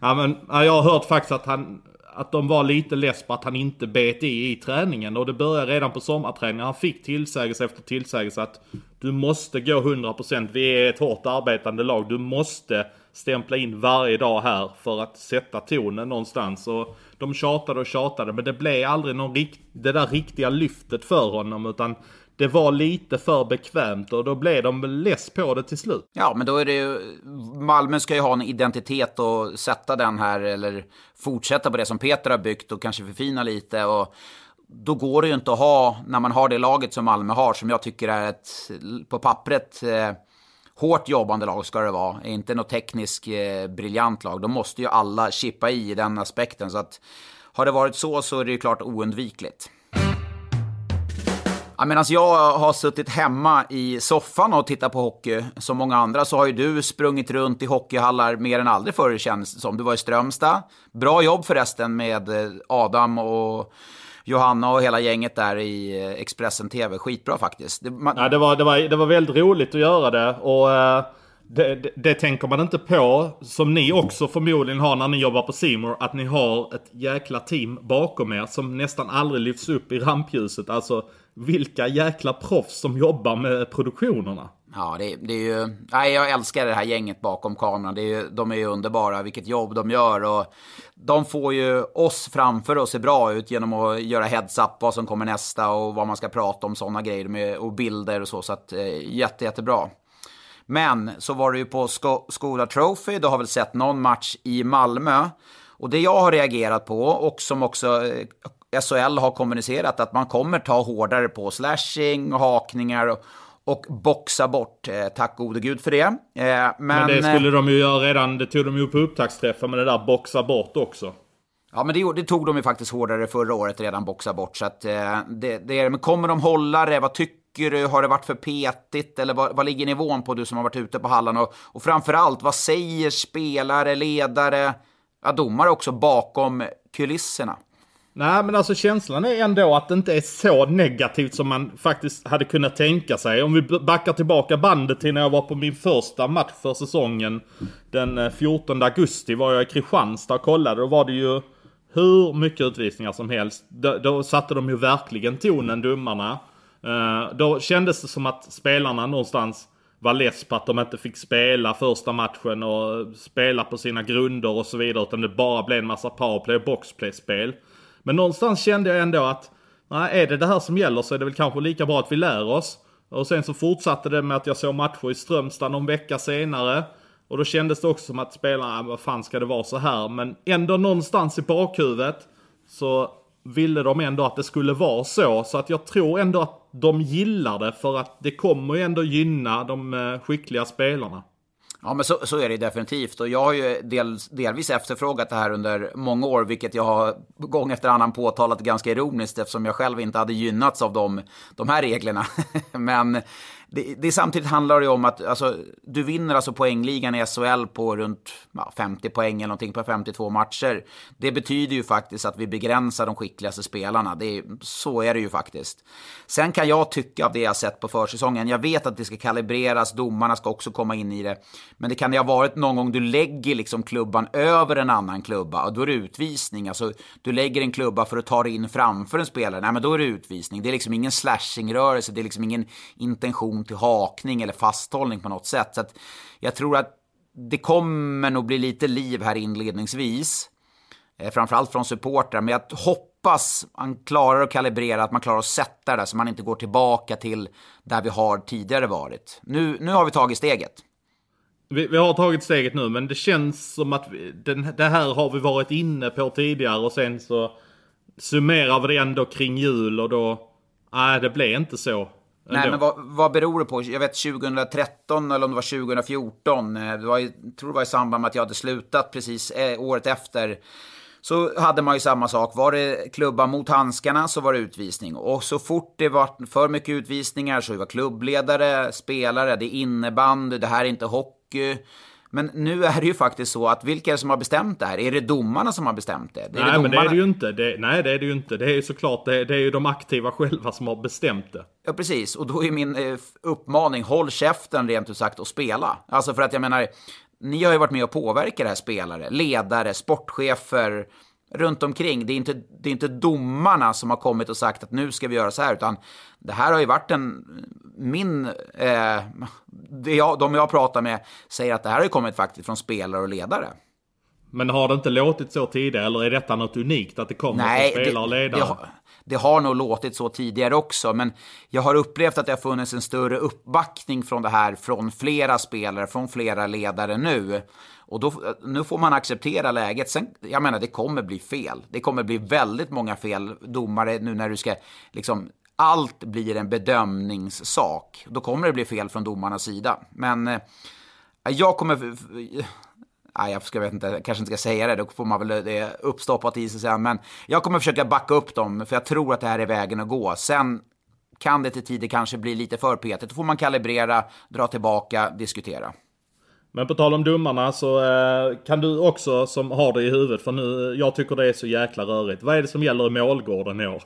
ja, men, jag har hört faktiskt att han... Att de var lite less på att han inte bet i i träningen. Och det började redan på sommarträningen. Han fick tillsägelse efter tillsägelse att du måste gå 100%. Vi är ett hårt arbetande lag. Du måste stämpla in varje dag här för att sätta tonen någonstans. Och de tjatade och tjatade men det blev aldrig någon rikt, det där riktiga lyftet för honom utan det var lite för bekvämt och då blev de less på det till slut. Ja, men då är det ju... Malmö ska ju ha en identitet och sätta den här, eller fortsätta på det som Peter har byggt och kanske förfina lite. Och då går det ju inte att ha, när man har det laget som Malmö har, som jag tycker är ett, på pappret, eh, hårt jobbande lag ska det vara. Inte något tekniskt eh, briljant lag. Då måste ju alla chippa i den aspekten. Så att har det varit så så är det ju klart oundvikligt. Ja, Medan jag har suttit hemma i soffan och tittat på hockey, som många andra, så har ju du sprungit runt i hockeyhallar mer än aldrig förr känns det som. Du var i Strömstad. Bra jobb förresten med eh, Adam och Johanna och hela gänget där i eh, Expressen TV. Skitbra faktiskt. Det, man... ja, det, var, det, var, det var väldigt roligt att göra det. Och, uh... det, det, det, tänker man inte på, som ni också förmodligen har när ni jobbar på Simor att ni har ett jäkla team bakom er som nästan aldrig lyfts upp i rampljuset. Alltså vilka jäkla proffs som jobbar med produktionerna. Ja, det, det, är ju... Nej, jag älskar det här gänget bakom kameran. Det är ju, de är ju underbara, vilket jobb de gör. Och de får ju oss framför oss se bra ut genom att göra heads-up vad som kommer nästa och vad man ska prata om, sådana grejer. Med, och bilder och så. Så att, eh, jätte, jättebra. Men så var det ju på Skola Trophy, du har väl sett någon match i Malmö. Och det jag har reagerat på och som också eh, SHL har kommunicerat att man kommer ta hårdare på slashing, hakningar och, och boxa bort. Eh, tack gode gud för det. Eh, men, men, det skulle de ju göra redan, det tog de ju på upptaktsträffen med det där boxa bort också. Ja, men det, det, tog de ju faktiskt hårdare förra året redan, boxa bort. Så att, eh, det, det, men kommer de hålla det? Vad tycker du? Har det varit för petigt? Eller vad, vad ligger nivån på, du som har varit ute på hallan? Och, och framförallt, vad säger spelare, ledare, ja, domare också bakom kulisserna? Nej men alltså känslan är ändå att det inte är så negativt som man faktiskt hade kunnat tänka sig. Om vi backar tillbaka bandet till när jag var på min första match för säsongen. Den eh, 14 augusti var jag i Kristianstad och kollade. Då var det ju hur mycket utvisningar som helst. Då, då satte de ju verkligen tonen, domarna. Uh, eh, då kändes det som att spelarna någonstans var less på att de inte fick spela första matchen och spela på sina grunder och så vidare. Utan det bara blev en massa powerplay och boxplay-spel. Men någonstans kände jag ändå att, nej, är det det här som gäller så är det väl kanske lika bra att vi lär oss. Och sen så fortsatte det med att jag såg matcher i Strömstad någon vecka senare. Och då kändes det också som att spelarna, vad fan ska det vara så här? Men ändå någonstans i bakhuvudet så ville de ändå att det skulle vara så. Så att jag tror ändå att de gillar det för att det kommer ju ändå gynna de eh, skickliga spelarna. Ja, men så, så är det definitivt. Och jag har ju del, delvis efterfrågat det här under många år, vilket jag har gång efter annan påtalat ganska ironiskt eftersom jag själv inte hade gynnats av de, de här reglerna. men det, det samtidigt handlar det om att alltså, du vinner alltså poängligan i SHL på runt ja, 50 poäng eller någonting på 52 matcher. Det betyder ju faktiskt att vi begränsar de skickligaste spelarna. Det är, så är det ju faktiskt. Sen kan jag tycka av det jag sett på försäsongen, jag vet att det ska kalibreras, domarna ska också komma in i det. Men det kan ju ha varit någon gång du lägger liksom klubban över en annan klubba och då är det utvisning. Alltså, du lägger en klubba för att ta dig in framför en spelare, nej men då är det utvisning. Det är liksom ingen slashingrörelse, det är liksom ingen intention relation till hakning eller fasthållning på något sätt. Så att jag tror att det kommer nog bli lite liv här inledningsvis. Eh, framförallt från supportrar. Men jag hoppas man klarar att kalibrera, att man klarar att sätta det där så man inte går tillbaka till där vi har tidigare varit. Nu, nu har vi tagit steget. Vi, vi har tagit steget nu, men det känns som att vi, den, det här har vi varit inne på tidigare och sen så summerar vi det ändå kring jul och då... Nej, det blev inte så. Nej, men vad, vad beror det på? Jag vet 2013 eller om det var 2014. Eh, det var, jag tror det var i samband med att jag hade slutat precis eh, året efter. Så hade man ju samma sak. Var det klubba mot handskarna så var det utvisning. Och så fort det var för mycket utvisningar så var klubbledare, spelare, det är innebandy, det här är inte hockey. Men nu är det ju faktiskt så att vilka är det som har bestämt det här? Är det domarna som har bestämt det? det nej, det men det är det ju inte. Det, nej, det är det ju inte. Det är ju såklart det, det är ju de aktiva själva som har bestämt det. Ja, precis. Och då är min eh, uppmaning, håll käften rent ut sagt och spela. Alltså för att jag menar, ni har ju varit med och påverkat det här spelare, ledare, sportchefer, runt omkring. Det är, inte, det är inte domarna som har kommit och sagt att nu ska vi göra så här, utan det här har ju varit en... Min... Eh, det jag, de jag pratar med säger att det här har ju kommit faktiskt från spelare och ledare. Men har det inte låtit så tidigare, eller är detta något unikt att det kommer Nej, från spelare och ledare? Det, det, har, det har nog låtit så tidigare också, men jag har upplevt att det har funnits en större uppbackning från det här från flera spelare, från flera ledare nu. Och då, nu får man acceptera läget. Sen, jag menar, det kommer bli fel. Det kommer bli väldigt många fel domare nu när du ska liksom allt blir en bedömningssak. Då kommer det bli fel från domarnas sida. Men eh, jag kommer... Nej, jag ska vet inte, kanske inte ska säga det, då får man väl eh, det uppstoppat i sig sen. Men jag kommer försöka backa upp dem, för jag tror att det här är vägen att gå. Sen kan det till tider kanske bli lite för petigt. Då får man kalibrera, dra tillbaka, diskutera. Men på tal om domarna så eh, kan du också som har det i huvudet, för nu, jag tycker det är så jäkla rörigt. Vad är det som gäller i målgården i år?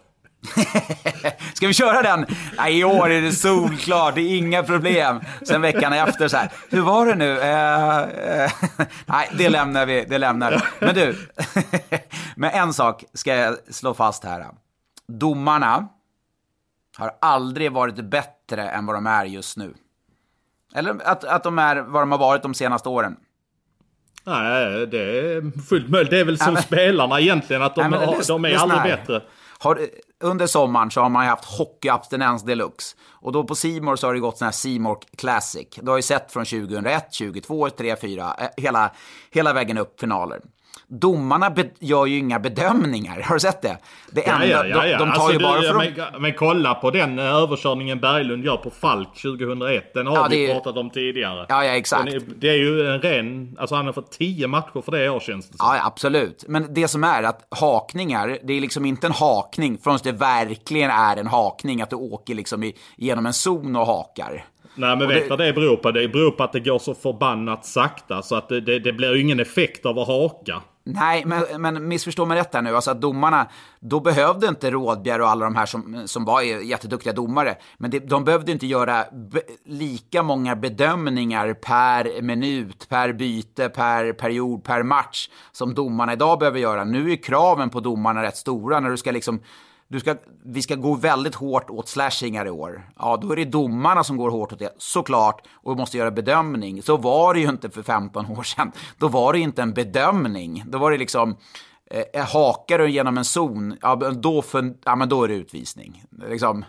Ska vi köra den? Nej, i år är det solklart, det är inga problem. Sen veckan efter så här, hur var det nu? Eh, eh, nej, det lämnar vi, det lämnar vi. Men du, men en sak ska jag slå fast här. Domarna har aldrig varit bättre än vad de är just nu. Eller att, att de är vad de har varit de senaste åren. Nej, det är fullt möjligt. Det är väl som men, spelarna egentligen, att de, nej, har, de är aldrig bättre. Har, under sommaren så har man ju haft hockeyabstinens deluxe. Och då på Simor så har det gått sån här Simor Classic. Du har ju sett från 2001, 2002, 3, 4, hela, hela vägen upp finaler domarna gör ju inga bedömningar. Har du sett det? Det enda, ja, ja, ja. De, de tar alltså, ju bara du, från... Men, men, kolla på den eh, överkörningen Berglund gör på Falk 2001. Den har vi pratat om tidigare. Ja, ja, exakt. Den det är ju en ren... Alltså han har fått 10 matcher för det år känns det som. Ja, absolut. Men det som är att hakningar, det är liksom inte en hakning förrän det verkligen är en hakning. Att du åker liksom i, genom en zon och hakar. Nej men Och vet det- vad det beror på? Det beror på att det går så förbannat sakta så att det, det, det blir ju ingen effekt av att haka. Nej, men, men missförstå mig rätt här nu. Alltså att domarna, då behövde inte Rådbjer och alla de här som, som var jätteduktiga domare, men det, de behövde inte göra be, lika många bedömningar per minut, per byte, per period, per match som domarna idag behöver göra. Nu är kraven på domarna rätt stora när du ska liksom du ska, vi ska gå väldigt hårt åt slashingar i år. Ja, då är det domarna som går hårt åt det, såklart, och måste göra bedömning. Så var det ju inte för 15 år sedan. Då var det inte en bedömning. Då var det liksom, eh, eh, hakar du genom en zon, ja, men då, för, ja, men då är det utvisning. Liksom.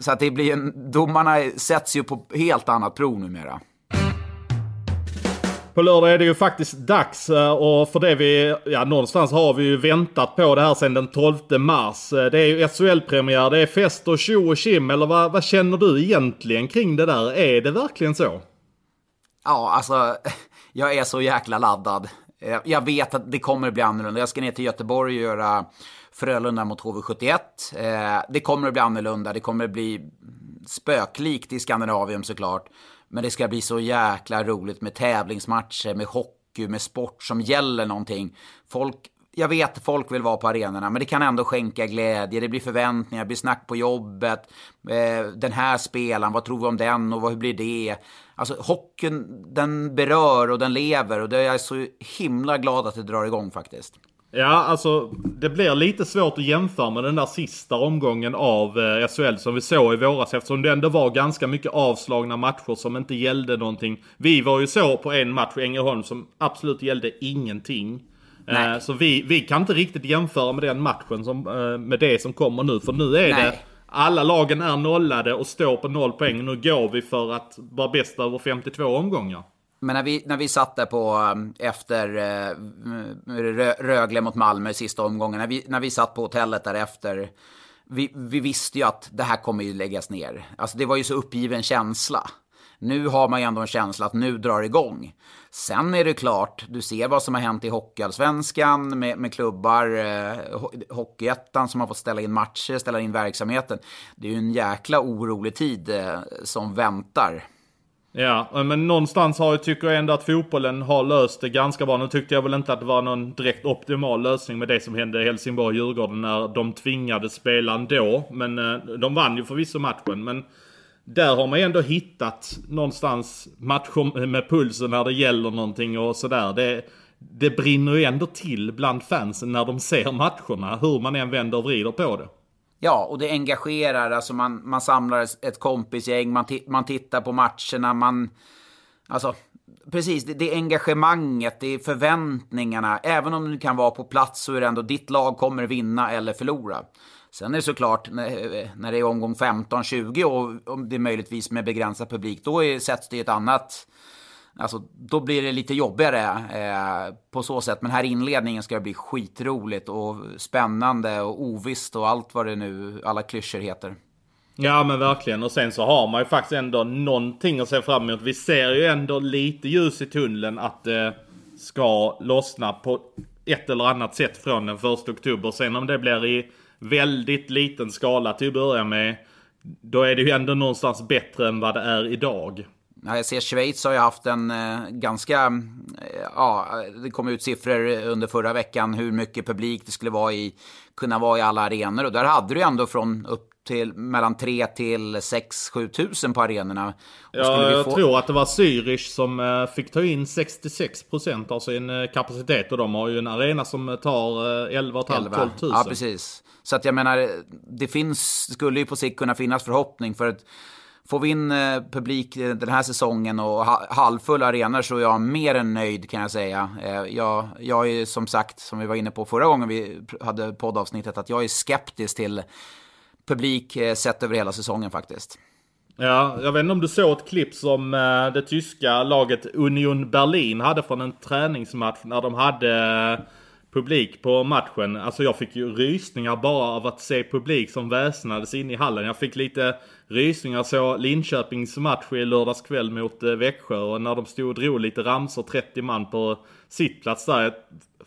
Så att det blir en, domarna sätts ju på helt annat prov numera. På lördag är det ju faktiskt dags eh, och för det vi, ja någonstans har vi ju väntat på det här sedan den 12 mars. Eh, det är ju SHL-premiär, det är fest och tjo och kim eller vad, vad känner du egentligen kring det där? Är det verkligen så? Ja, alltså, jag är så jäkla laddad. Eh, jag vet att det kommer bli annorlunda. Jag ska ner till Göteborg och göra Frölunda mot HV71. Det kommer att bli annorlunda. Det kommer att bli spöklikt i Skandinavien såklart. Men det ska bli så jäkla roligt med tävlingsmatcher, med hockey, med sport som gäller någonting. Folk, jag vet att folk vill vara på arenorna, men det kan ändå skänka glädje. Det blir förväntningar, det blir snack på jobbet. Eh, den här spelaren, vad tror vi om den och vad, hur blir det? Alltså hockeyn, den berör och den lever och det är jag så himla glad att det drar igång faktiskt. Ja, alltså det blir lite svårt att jämföra med den där sista omgången av eh, SHL som vi såg i våras eftersom det ändå var ganska mycket avslagna matcher som inte gällde någonting. Vi var ju så på en match i Ängelholm som absolut gällde ingenting. Eh, så vi, vi kan inte riktigt jämföra med den matchen som, eh, med det som kommer nu. För nu är det Nej. alla lagen är nollade och står på noll poäng. Nu går vi för att vara bäst över 52 omgångar. Men när vi, när vi satt där på, um, efter eh, Rögle mot Malmö i sista omgången, när vi, när vi satt på hotellet därefter, vi, vi visste ju att det här kommer ju läggas ner. Alltså det var ju så uppgiven känsla. Nu har man ju ändå en känsla att nu drar det igång. Sen är det klart, du ser vad som har hänt i Hockeyallsvenskan med, med klubbar, eh, Hockeyettan som har fått ställa in matcher, ställa in verksamheten. Det är ju en jäkla orolig tid eh, som väntar. Ja, men någonstans har jag, tycker jag ändå att fotbollen har löst det ganska bra. Nu tyckte jag väl inte att det var någon direkt optimal lösning med det som hände i Helsingborg-Djurgården när de tvingades spela ändå. Men eh, de vann ju förvisso matchen. Men där har man ju ändå hittat någonstans matcher eh, med pulsen när det gäller någonting och sådär. Det, det brinner ju ändå till bland fansen när de ser matcherna, hur man än vänder och vrider på det. Ja, och det engagerar. Alltså man, man samlar ett kompisgäng, man, man tittar på matcherna, man... Alltså, precis, det, det är engagemanget, det är förväntningarna. Även om du kan vara på plats så är det ändå ditt lag kommer vinna eller förlora. Sen är det såklart, när, när det är omgång 15-20 och om det är möjligtvis med begränsad publik, då är, sätts det i ett annat... Alltså, då blir det lite jobbigare eh, på så sätt. Men här i inledningen ska det bli skitroligt och spännande och ovisst och allt vad det nu, alla klyschor heter. Ja men verkligen och sen så har man ju faktiskt ändå någonting att se fram emot. Vi ser ju ändå lite ljus i tunneln att det ska lossna på ett eller annat sätt från den första oktober. Sen om det blir i väldigt liten skala till att börja med. Då är det ju ändå någonstans bättre än vad det är idag jag ser Schweiz har ju haft en eh, ganska, eh, ja, det kom ut siffror under förra veckan hur mycket publik det skulle vara i, kunna vara i alla arenor. Och där hade du ändå från upp till mellan 3 till 6 7 tusen på arenorna. ja, jag få... tror att det var Zürich som eh, fick ta in 66 procent av sin kapacitet. Och de har ju en arena som tar 11 500 12 000. Ja, precis. Så att jag menar, det finns, skulle ju på sikt kunna finnas förhoppning för att Får vi in eh, publik den här säsongen och halvfulla arenor så är jag mer än nöjd kan jag säga. Eh, jag, jag är som sagt, som vi var inne på förra gången vi hade poddavsnittet, att jag är skeptisk till publik eh, sett över hela säsongen faktiskt. Ja, jag vet inte om du såg ett klipp som eh, det tyska laget Union Berlin hade från en träningsmatch när de hade publik på matchen. Alltså jag fick ju rysningar bara av att se publik som väsnades in i hallen. Jag fick lite rysningar så Linköpings match i lördags kväll mot eh, Växjö och när de stod och drog lite ramsor 30 man på sittplats där.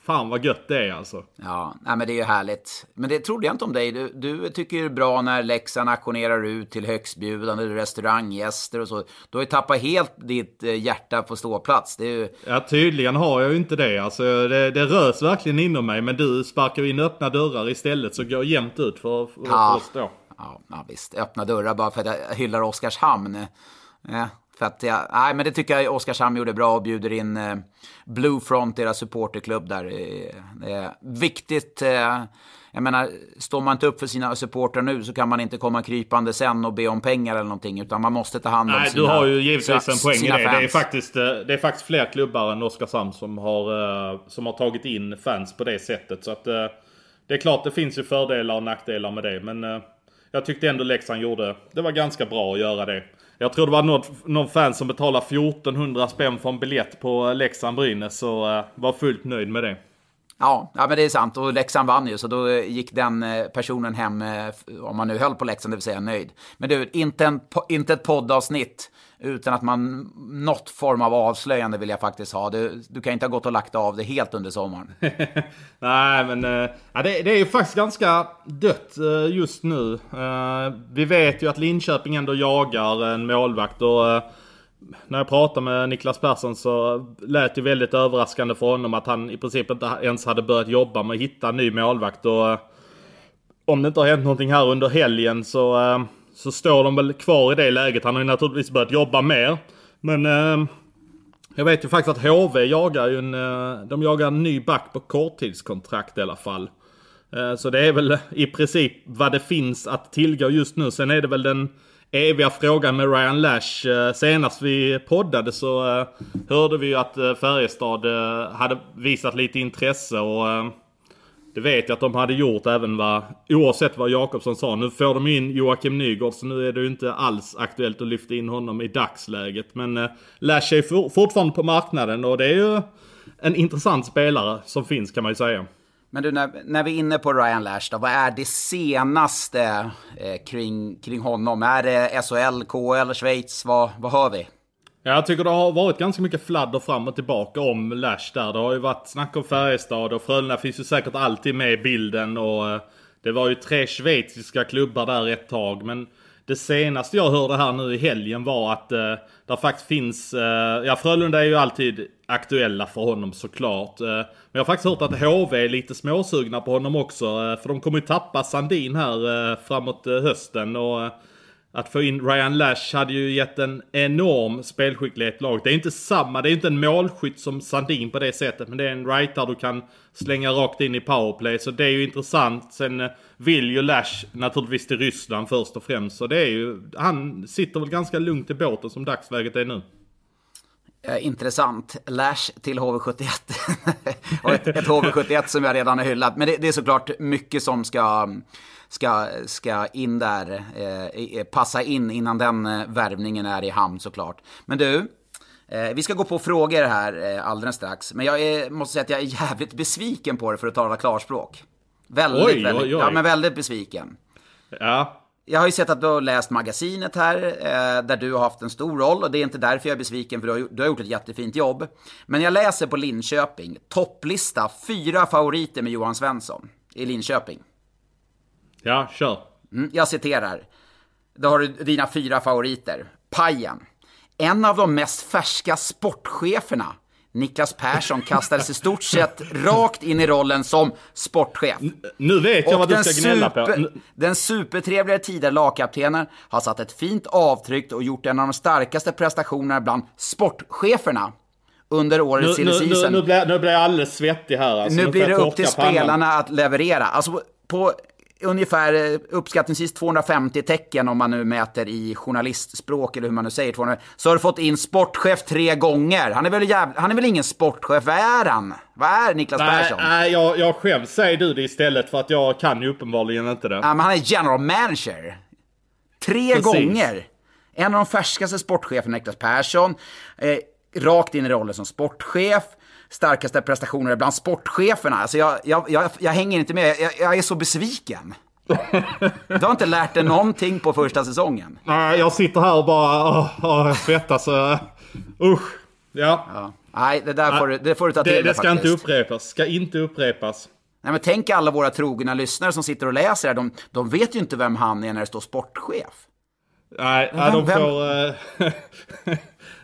Fan vad gött det är alltså. Ja, nej, men det är ju härligt. Men det trodde jag inte om dig. Du, du tycker är bra när Leksand auktionerar ut till högstbjudande restauranggäster och så. Du har ju tappat helt ditt eh, hjärta på ståplats. Det är ju... Ja, tydligen har jag ju inte det. Alltså, det, det rös verkligen inom mig. Men du sparkar in öppna dörrar istället så går jämnt ut för, för, ja. för oss då. Ja, ja, visst. Öppna dörrar bara för att jag hyllar Oskarshamn. Ja, för att jag, nej, men det tycker jag Oskarshamn gjorde bra och bjuder in eh, Blue Front, deras supporterklubb där. Det är viktigt. Eh, jag menar, står man inte upp för sina supportrar nu så kan man inte komma krypande sen och be om pengar eller någonting. Utan man måste ta hand om Nej, sina du har ju givetvis en poäng i det. Det är, faktiskt, eh, det är faktiskt fler klubbar än Oskarshamn som har, eh, som har tagit in fans på det sättet. Så att eh, det är klart, det finns ju fördelar och nackdelar med det. Men jag tyckte ändå Leksand gjorde, det var ganska bra att göra det. Jag tror det var någon, någon fan som betalade 1400 spänn för en biljett på Leksand-Brynäs och eh, uh, var fullt nöjd med det. Ja, ja, men det är sant. Och Leksand vann ju, så då gick den eh, personen hem, eh, om man nu höll på Leksand, det vill säga nöjd. Men du, inte, en, inte ett poddavsnitt utan att man, något form av avslöjande vill jag faktiskt ha. Du, du kan inte ha gått och lagt av det helt under sommaren. Nej, men äh, det, det, är ju faktiskt ganska dött äh, just nu. Äh, vi vet ju att Linköping ändå jagar en målvakt och när jag pratade med Niklas Persson så lät det väldigt överraskande för honom att han i princip inte ens hade börjat jobba med att hitta en ny målvakt. Och om det inte har hänt någonting här under helgen så så står de väl kvar i det läget. Han har ju naturligtvis börjat jobba mer. Men eh, jag vet ju faktiskt att HV jagar ju en, eh, de jagar en ny back på korttidskontrakt i alla fall. Eh, så det är väl i princip vad det finns att tillgå just nu. Sen är det väl den eviga frågan med Ryan Lash. Eh, senast vi poddade så eh, hörde vi ju att eh, Färjestad eh, hade visat lite intresse och ehm, det vet jag att de hade gjort även vad, oavsett vad Jakobsson sa. Nu får de in Joakim Nygård så nu är det ju inte alls aktuellt att lyfta in honom i dagsläget. Men eh, Lash är for, fortfarande på marknaden och det är ju en intressant spelare som finns kan man ju säga. Men du, när, när vi är inne på Ryan Lash då, vad är det senaste eh, kring, kring honom? Är det SHL, KL, Schweiz? Vad, vad hör vi? Jag tycker det har varit ganska mycket fladder fram och tillbaka om Lash där. Det har ju varit snack om Färjestad och Frölunda finns ju säkert alltid med i bilden. Och eh, det var ju tre schweiziska klubbar där ett tag. Men det senaste jag hörde här nu i helgen var att eh, där faktiskt finns... Eh, ja, Frölunda är ju alltid aktuella för honom såklart. Eh, men jag har faktiskt hört att HV är lite småsugna på honom också. Eh, för de kommer ju tappa Sandin här eh, framåt eh, hösten. Och eh, att få in Ryan Lash hade ju gett en enorm spelskicklighet laget. Det är inte samma, det är inte en målskytt som Sandin på det sättet. Men det är en writer du kan slänga rakt in i powerplay. Så det är ju intressant. Sen eh, vill ju Lash naturligtvis till Ryssland först och främst. Så det är ju, han sitter väl ganska lugnt i båten som dagsläget är nu. Eh, intressant. Lash till HV71. och ett, ett, HV71 som jag redan har hyllat. Men det, det är såklart mycket som ska mm, ska, ska in där, eh, passa in innan den eh, värvningen är i hamn såklart. Men du, eh, vi ska gå på frågor här eh, alldeles strax. Men jag är, måste säga att jag är jävligt besviken på det för att tala klarspråk. Väldigt, oj, väldigt, oj, oj. Ja, men väldigt besviken. Ja. Jag har ju sett att du har läst magasinet här, eh, där du har haft en stor roll. Och det är inte därför jag är besviken, för du har, du har gjort ett jättefint jobb. Men jag läser på Linköping, topplista, fyra favoriter med Johan Svensson i Linköping. Ja, kör. Mm, jag citerar. Då har du dina fyra favoriter. Pajen. En av de mest färska sportcheferna, Niklas Persson, kastades i stort sett rakt in i rollen som sportchef. Nu vet jag Och vad du ska gnälla på. super, den supertrevliga tidigare lagkaptenen har satt ett fint avtryck och gjort en av de starkaste prestationerna bland sportcheferna under årets Nu, nu, nu, nu, blir, nu blir jag alldeles svettig här. Alltså. Nu blir det upp till spelarna att leverera. Alltså på ungefär eh, uppskattningsvis 250 tecken om man nu mäter i journalistspråk eller hur man nu säger 200, så har du fått in sportchef tre gånger. Han är väl, jäv... han är väl ingen sportchef? Vad är han? Vad är Niklas Nej, Persson? nej jag, jag skäms. Säg du det istället för att jag kan ju uppenbarligen inte det. Ja, men han är general manager. Tre Precis. gånger. En av de färskaste sportcheferna, Niklas Persson. Eh, rakt in i rollen som sportchef. Starkaste prestationer bland sportcheferna. Alltså jag, jag, jag, jag hänger inte med. Jag, jag är så besviken. Du har inte lärt dig någonting på första säsongen. Nej, jag sitter här och bara åh, jag svettas. Uh, usch. Ja. Ja. Nej, det där får, du- det får du ta till Det, det ska inte faktiskt. upprepas. Ska inte upprepas. Nej, men tänk alla våra trogna lyssnare som sitter och läser här. De, de vet ju inte vem han är när det står sportchef. Nej, Men de vem- får... eh,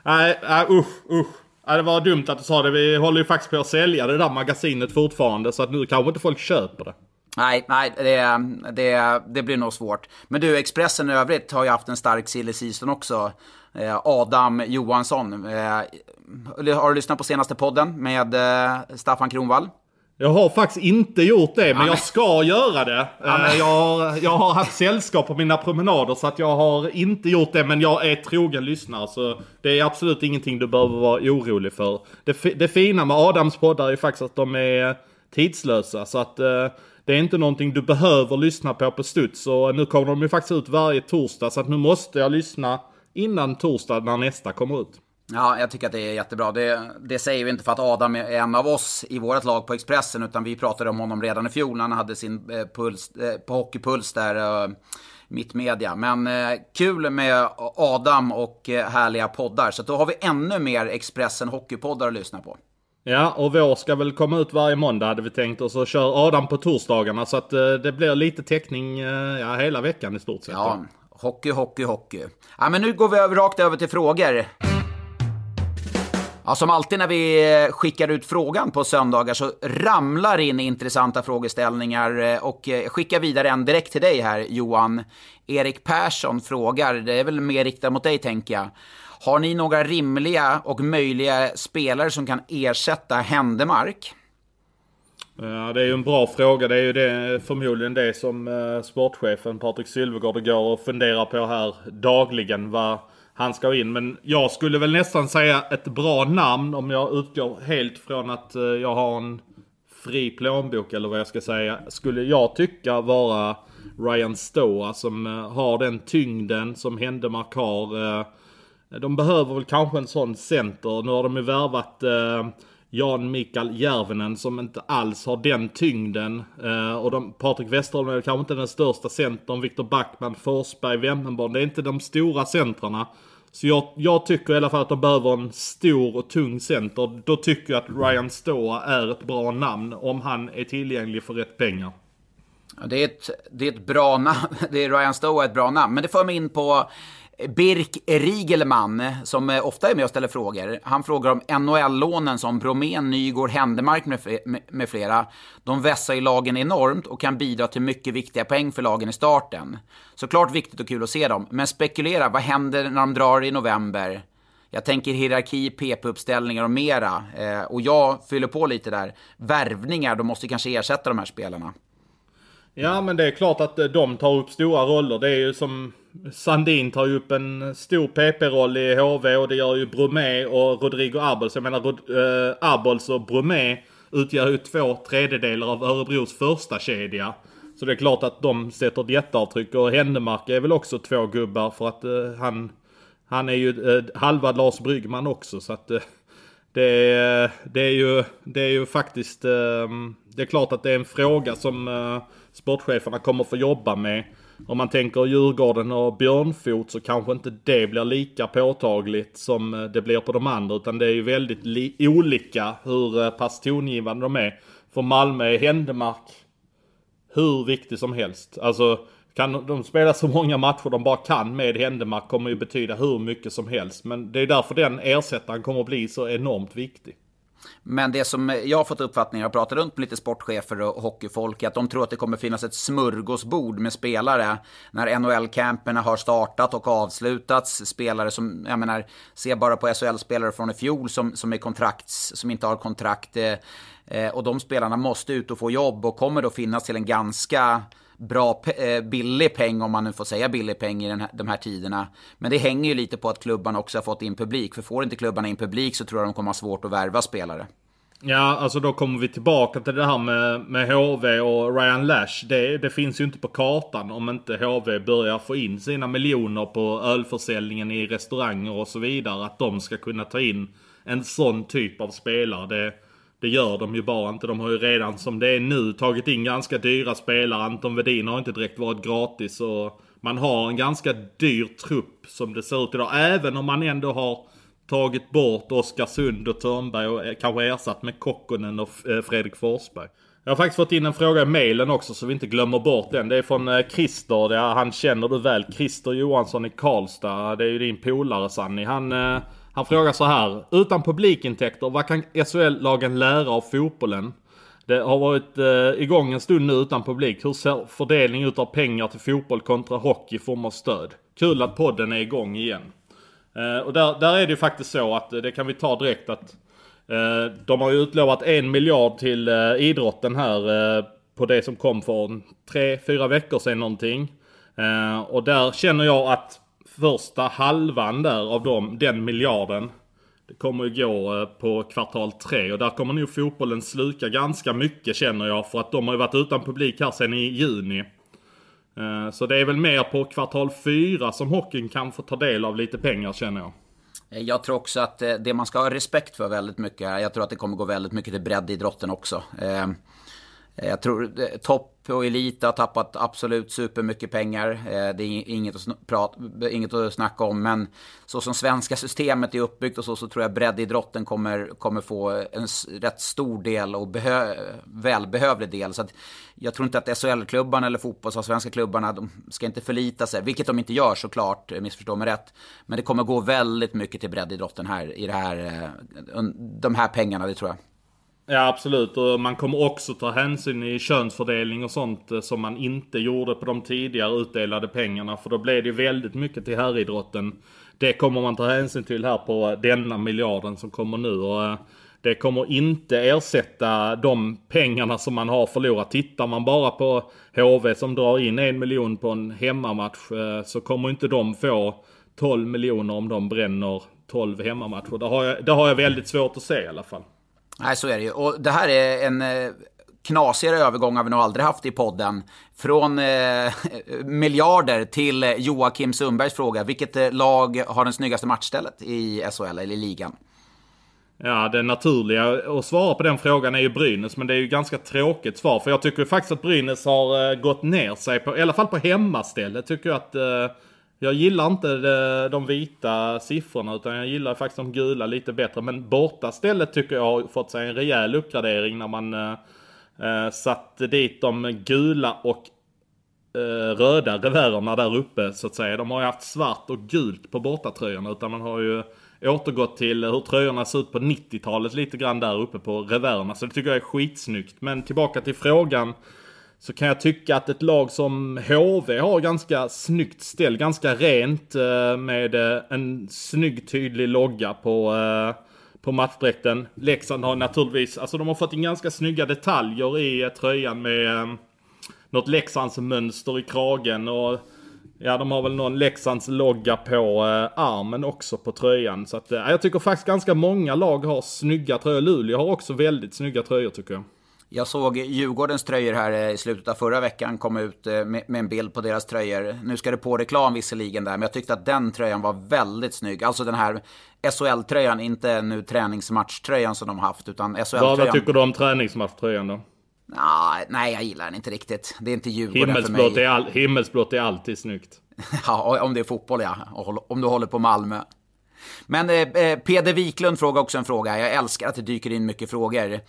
nej, nej, usch, usch. Ja, det var dumt att du sa det. Vi håller ju faktiskt på att sälja det där magasinet fortfarande. Så att nu kanske inte folk köper det. Nej, nej det, det, det blir nog svårt. Men du, Expressen i övrigt har ju haft en stark silly season också. Eh, Adam Johansson. Eh, har du lyssnat på senaste podden med eh, Staffan Kronvall? Jag har faktiskt inte gjort det, men jag ska göra det. Eh, jag, har, jag har haft sällskap på mina promenader, så att jag har inte gjort det. Men jag är trogen lyssnare, så det är absolut ingenting du behöver vara orolig för. Det, det fina med Adams poddar är faktiskt att de är tidslösa, så att eh, det är inte någonting du behöver lyssna på på studs. Och nu kommer de ju faktiskt ut varje torsdag, så att nu måste jag lyssna innan torsdag när nästa kommer ut. Ja, jag tycker att det är jättebra. Det, det säger vi inte för att Adam är en av oss i vårt lag på Expressen, utan vi pratade om honom redan i fjol när han hade sin eh, puls, eh, på Hockeypuls där, eh, mittmedia. Men eh, kul med Adam och härliga poddar, så då har vi ännu mer Expressen Hockeypoddar att lyssna på. Ja, och vår ska väl komma ut varje måndag hade vi tänkt. Och så kör Adam på torsdagarna. Så att det blir lite täckning ja, hela veckan i stort sett. Ja, hockey, hockey, hockey. Ja, men nu går vi över, rakt över till frågor. Ja, som alltid när vi eh, skickar ut frågan på söndagar så ramlar in intressanta frågeställningar eh, och eh, skickar vidare en direkt till dig här Johan. Erik Persson frågar, det är väl mer riktat mot dig tänker jag. Har ni några rimliga och möjliga spelare som kan ersätta Händemark? Ja, det är ju en bra fråga. Det är ju det, förmodligen det som sportchefen Patrik Sylvegård går och funderar på här dagligen. Vad han ska in. Men jag skulle väl nästan säga ett bra namn om jag utgår helt från att eh, jag har en fri plånbok eller vad jag ska säga. Skulle jag tycka vara Ryan Stoa som eh, har den tyngden som Händemark har. Eh, de behöver väl kanske en sån center. Nu har de ju värvat Jan Mikael Järvenen som inte alls har den tyngden. Eh, och de, Patrik Westerholm är kanske inte den största centern. Viktor Backman, Forsberg, Wemmenborn. Det är inte de stora centrarna. Så jag, jag tycker i alla fall att de behöver en stor och tung center. Då tycker jag att Ryan Stoa är ett bra namn om han är tillgänglig för rätt pengar. Det är, ett, det är ett bra namn. Det är Ryan Stoa är ett bra namn. Men det för mig in på Birk Rigelman, som eh, ofta är med och ställer frågor. Han frågar om NHL-lånen som Bromén, Nygård, Händemark med, flera. De vässar ju lagen enormt och kan bidra till mycket viktiga poäng för lagen i starten. Såklart viktigt och kul att se dem, men spekulera, vad händer när de drar i november? Jag tänker hierarki, PP-uppställningar och mera. Eh, och jag fyller på lite där. Värvningar, de måste kanske ersätta de här spelarna. Ja men det är klart att eh, de tar upp stora roller. Det är ju som Sandin tar ju upp en stor PP-roll i HV och det gör ju Bromé och Rodrigo Arbols. Jag menar Rod, eh, Arbols och Bromé utgör ju två tredjedelar av Örebros första kedja. Så det är klart att de sätter ett jätteavtryck och Händemark är väl också två gubbar för att eh, han, han är ju eh, halva Lars Bryggman också så att eh, det är, det är ju, det är ju faktiskt, eh, det är klart att det är en fråga som eh, sportcheferna kommer få jobba med. Om man tänker Djurgården och Björnfot så kanske inte det blir lika påtagligt som eh, det blir på de andra. Utan det är ju väldigt olika hur eh, pass tongivande de är. För Malmö är Händemark hur viktig som helst. Alltså kan de spela så många matcher de bara kan med Händemark kommer ju betyda hur mycket som helst. Men det är därför den ersättaren kommer att bli så enormt viktig. Men det som jag har fått uppfattning, jag pratar runt med lite sportchefer och hockeyfolk, är att de tror att det kommer finnas ett smörgåsbord med spelare när NHL-camperna har startat och avslutats. Spelare som, jag menar, se bara på SHL-spelare från i fjol som, som, är kontrakts, som inte har kontrakt. Eh, eh, och de spelarna måste ut och få jobb och kommer då finnas till en ganska bra, eh, billig peng, om man nu får säga billig peng i den här, de här tiderna. Men det hänger ju lite på att klubbarna också har fått in publik. För får inte klubbarna in publik så tror jag de kommer ha svårt att värva spelare. Ja, alltså då kommer vi tillbaka till det här med, med HV och Ryan Lash. Det, det, finns ju inte på kartan om inte HV börjar få in sina miljoner på ölförsäljningen i restauranger och så vidare. Att de ska kunna ta in en sån typ av spelare. Det, det gör de ju bara inte. De har ju redan som det är nu tagit in ganska dyra spelare. Anton Wedin har inte direkt varit gratis. Och man har en ganska dyr trupp som det ser ut idag. Även om man ändå har tagit bort Oskarsund och Törnberg och eh, kanske ersatt med Kokkonen och eh, Fredrik Forsberg. Jag har faktiskt fått in en fråga i mailen också så vi inte glömmer bort den. Det är från eh, Christer. Han känner du väl. Christer Johansson i Karlstad. Det är ju din polare Sanni. Han eh, han frågar så här. Utan publikintäkter, vad kan SHL-lagen lära av fotbollen? Det har varit eh, igång en stund nu utan publik. Hur ser fördelning ut av pengar till fotboll kontra hockey i form av stöd? Kul att podden är igång igen. Eh, och där, där är det ju faktiskt så att, eh, det kan vi ta direkt att eh, de har ju utlovat en miljard till eh, idrotten här eh, på det som kom för tre, fyra veckor sedan någonting. Eh, och där känner jag att första halvan där av dem, den miljarden. Det kommer ju gå eh, på kvartal tre och där kommer nog fotbollen sluka ganska mycket känner jag. För att de har ju varit utan publik här sedan i juni. Eh, så det är väl mer på kvartal fyra som hockeyn kan få ta del av lite pengar känner jag. Eh, jag tror också att det man ska ha respekt för väldigt mycket, jag tror att det kommer gå väldigt mycket till breddidrotten också. Eh, jag tror eh, topp och elit har tappat absolut supermycket pengar. Eh, det är inget att, prata, inget att snacka om. Men så som svenska systemet är uppbyggt och så, så tror jag breddidrotten kommer, kommer få en rätt stor del och behö, välbehövlig del. Så jag tror inte att SHL-klubbarna eller fotbollsallsvenska klubbarna, de ska inte förlita sig, vilket de inte gör såklart, missförstå mig rätt. Men det kommer gå väldigt mycket till breddidrotten här, i det här, de här pengarna, det tror jag. Ja absolut och man kommer också ta hänsyn i könsfördelning och sånt eh, som man inte gjorde på de tidigare utdelade pengarna. För då blev det väldigt mycket till herridrotten. Det kommer man ta hänsyn till här på denna miljarden som kommer nu. Och eh, det kommer inte ersätta de pengarna som man har förlorat. Tittar man bara på HV som drar in en miljon på en hemmamatch eh, så kommer inte de få 12 miljoner om de bränner 12 hemmamatcher. Det har jag, det har jag väldigt svårt att se i alla fall. Nej, så är det ju. Och det här är en eh, knasigare övergång har vi nog aldrig haft i podden. Från eh, miljarder till eh, Joakim Sundbergs fråga. Vilket eh, lag har den snyggaste matchstället i SHL eller i ligan? Ja, det naturliga att svara på den frågan är ju Brynäs. Men det är ju ganska tråkigt svar. För jag tycker faktiskt att Brynäs har gått ner sig på, i alla fall på hemmastället. Tycker jag att eh, jag gillar inte eh, de vita siffrorna utan jag gillar faktiskt de gula lite bättre. Men borta stället tycker jag har fått sig en rejäl uppgradering när man eh, eh satte dit de gula och eh, röda revärerna där uppe så att säga. De har ju haft svart och gult på bortatröjorna utan man har ju återgått till hur tröjorna ser ut på 90-talet lite grann där uppe på revärerna. Så det tycker jag är skitsnyggt. Men tillbaka till frågan så kan jag tycka att ett lag som HV har ganska snyggt ställ, ganska rent eh, med eh, en snygg tydlig logga på, eh, på matchdräkten. Leksand har naturligtvis, alltså de har fått in ganska snygga detaljer i tröjan med något Leksands mönster i kragen och Ja, de har väl någon Leksands logga på armen också på tröjan. Så att, jag tycker faktiskt ganska många lag har snygga tröjor. Luleå har också väldigt snygga tröjor tycker jag. Jag såg Djurgårdens tröjor här eh, i slutet av förra veckan komma ut eh, med, en bild på deras tröjor. Nu ska det på reklam visserligen där, men jag tyckte att den tröjan var väldigt snygg. Alltså den här SHL-tröjan, inte nu träningsmatchtröjan som de haft, utan SHL-tröjan. Vad tycker du om träningsmatchtröjan då? Nej, nej, jag gillar den inte riktigt. Det är inte Djurgården himmelsblått för mig. Är all, himmelsblått är alltid snyggt. ja, om det är fotboll ja. Om du håller på Malmö. Men eh, eh, Peder Wiklund frågar också en fråga. Jag älskar att det dyker in mycket frågor.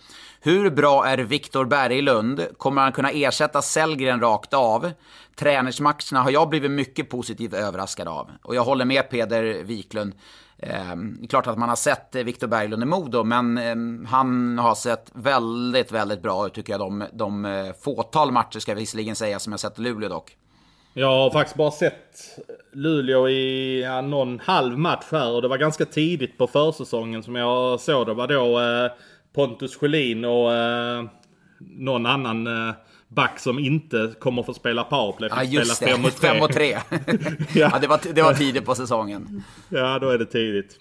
Hur bra är Viktor Berglund? Kommer han kunna ersätta Sellgren rakt av? Träningsmatcherna har jag blivit mycket positivt överraskad av. Och jag håller med Peder Wiklund. Eh, klart att man har sett eh, Viktor Berglund i Modo, men eh, han har sett väldigt, väldigt bra ut tycker jag. De, de eh, fåtal matcher ska jag visserligen säga som jag sett i Luleå dock. Jag har faktiskt bara sett Luleå i ja, någon halv match här och det var ganska tidigt på försäsongen som jag såg det. var då eh, Pontus Sjölin och eh, någon annan eh, back som inte kommer få spela powerplay. Ja, just spela det. 5 mot 3. ja. ja, det, var, det var tidigt på säsongen. Ja, då är det tidigt.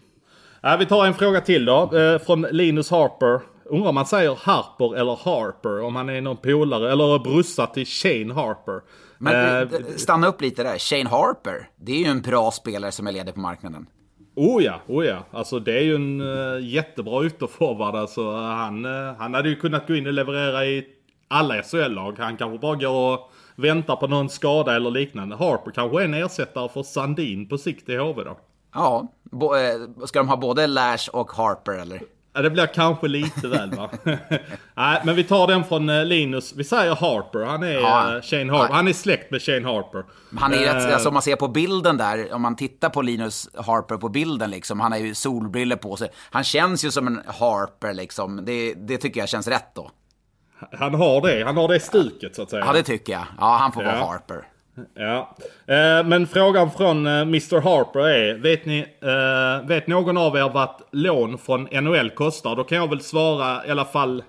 Ja, vi tar en fråga till då. Eh, från Linus Harper. Undrar om man säger Harper eller Harper. Om han är någon polare eller brorsa till Shane Harper. Men eh, stanna upp lite där. Shane Harper, det är ju en bra spelare som är ledig på marknaden. Oh ja, oh ja. Alltså det är ju en uh, jättebra ytterforward. Alltså, han, uh, han hade ju kunnat gå in och leverera i alla SHL-lag. Han kanske bara går och väntar på någon skada eller liknande. Harper kanske är en ersättare för Sandin på sikt i HV då. Ja, eh, ska de ha både Lash och Harper eller? Ja, det blir kanske lite väl va. Nej, men vi tar den från eh, Linus. Vi säger Harper. Han är ja. uh, Shane Harper. Han är släkt med Shane Harper. Han är uh, rätt, alltså om man ser på bilden där, om man tittar på Linus Harper på bilden liksom. Han har ju solbriller på sig. Han känns ju som en Harper liksom. Det, det tycker jag känns rätt då. Han har det. Han har det stuket så att säga. Ja, det tycker jag. Ja, han får ja. vara Harper. Ja, eh, men frågan från eh, Mr Harper är, vet ni, eh, vet någon av er vad lån från NHL kostar? Då kan jag väl svara i alla fall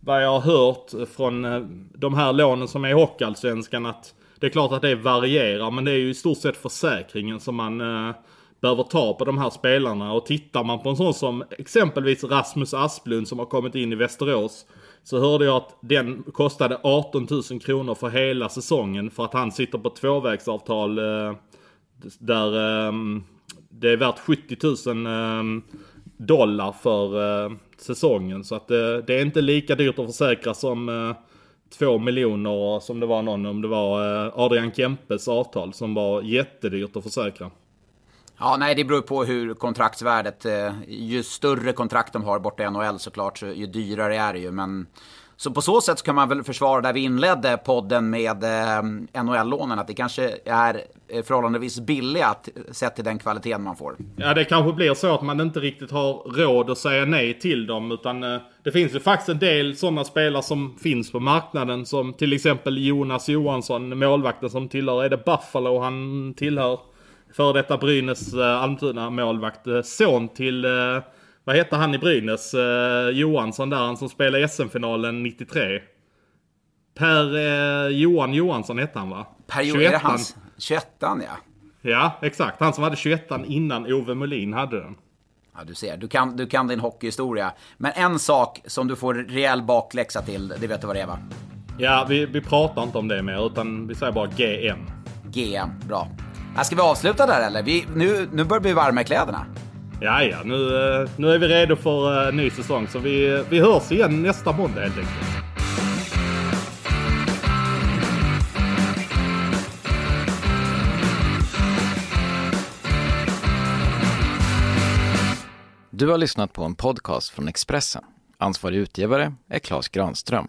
vad jag har hört från eh, de här lånen som är i Hockeyallsvenskan att det är klart att det varierar men det är ju i stort sett försäkringen som man eh, behöver ta på de här spelarna och tittar man på en sån som exempelvis Rasmus Asplund som har kommit in i Västerås så hörde jag att den kostade 18 000 kronor för hela säsongen för att han sitter på tvåvägsavtal eh, där eh, det är värt 70 000 eh, dollar för eh, säsongen. Så att eh, det är inte lika dyrt att försäkra som eh, 2 miljoner som det var någon om det var eh, Adrian Kempes avtal som var jättedyrt att försäkra. Ja, nej, det beror på hur kontraktsvärdet... Eh, ju större kontrakt de har borta i NHL såklart, så ju dyrare är det ju. Men så på så sätt så kan man väl försvara där vi inledde podden med eh, NHL-lånen, att det kanske är eh, förhållandevis billiga, sett eh, till den kvaliteten man får. Ja, det kanske blir så att man inte riktigt har råd att säga nej till dem, utan eh, det finns ju faktiskt en del sådana spelare som finns på marknaden, som till exempel Jonas Johansson, målvakten som tillhör, är det Buffalo han tillhör? Före detta Brynäs eh, Almtuna målvakt. Eh, son till, eh, vad heter han i Brynäs? Eh, Johansson där, han som spelade SM-finalen 93. Per Johan Johansson hette han va? Per Johan, är det hans 21 ja. Ja, exakt. Han som hade 21 innan Ove Molin hade den. Ja, du ser. Du kan, du kan din hockeyhistoria. Men en sak som du får rejäl bakläxa till, det vet du vad det är va? Ja, vi, vi pratar inte om det mer, utan vi säger bara GM. GM, bra. Ska vi avsluta där eller? Vi, nu, nu börjar vi varma i kläderna. Ja, ja, nu, eh, nu är vi redo för uh, ny säsong. Så vi, vi hörs igen nästa måndag helt enkelt. Du har lyssnat på en podcast från Expressen. Ansvarig utgivare är Klas Granström.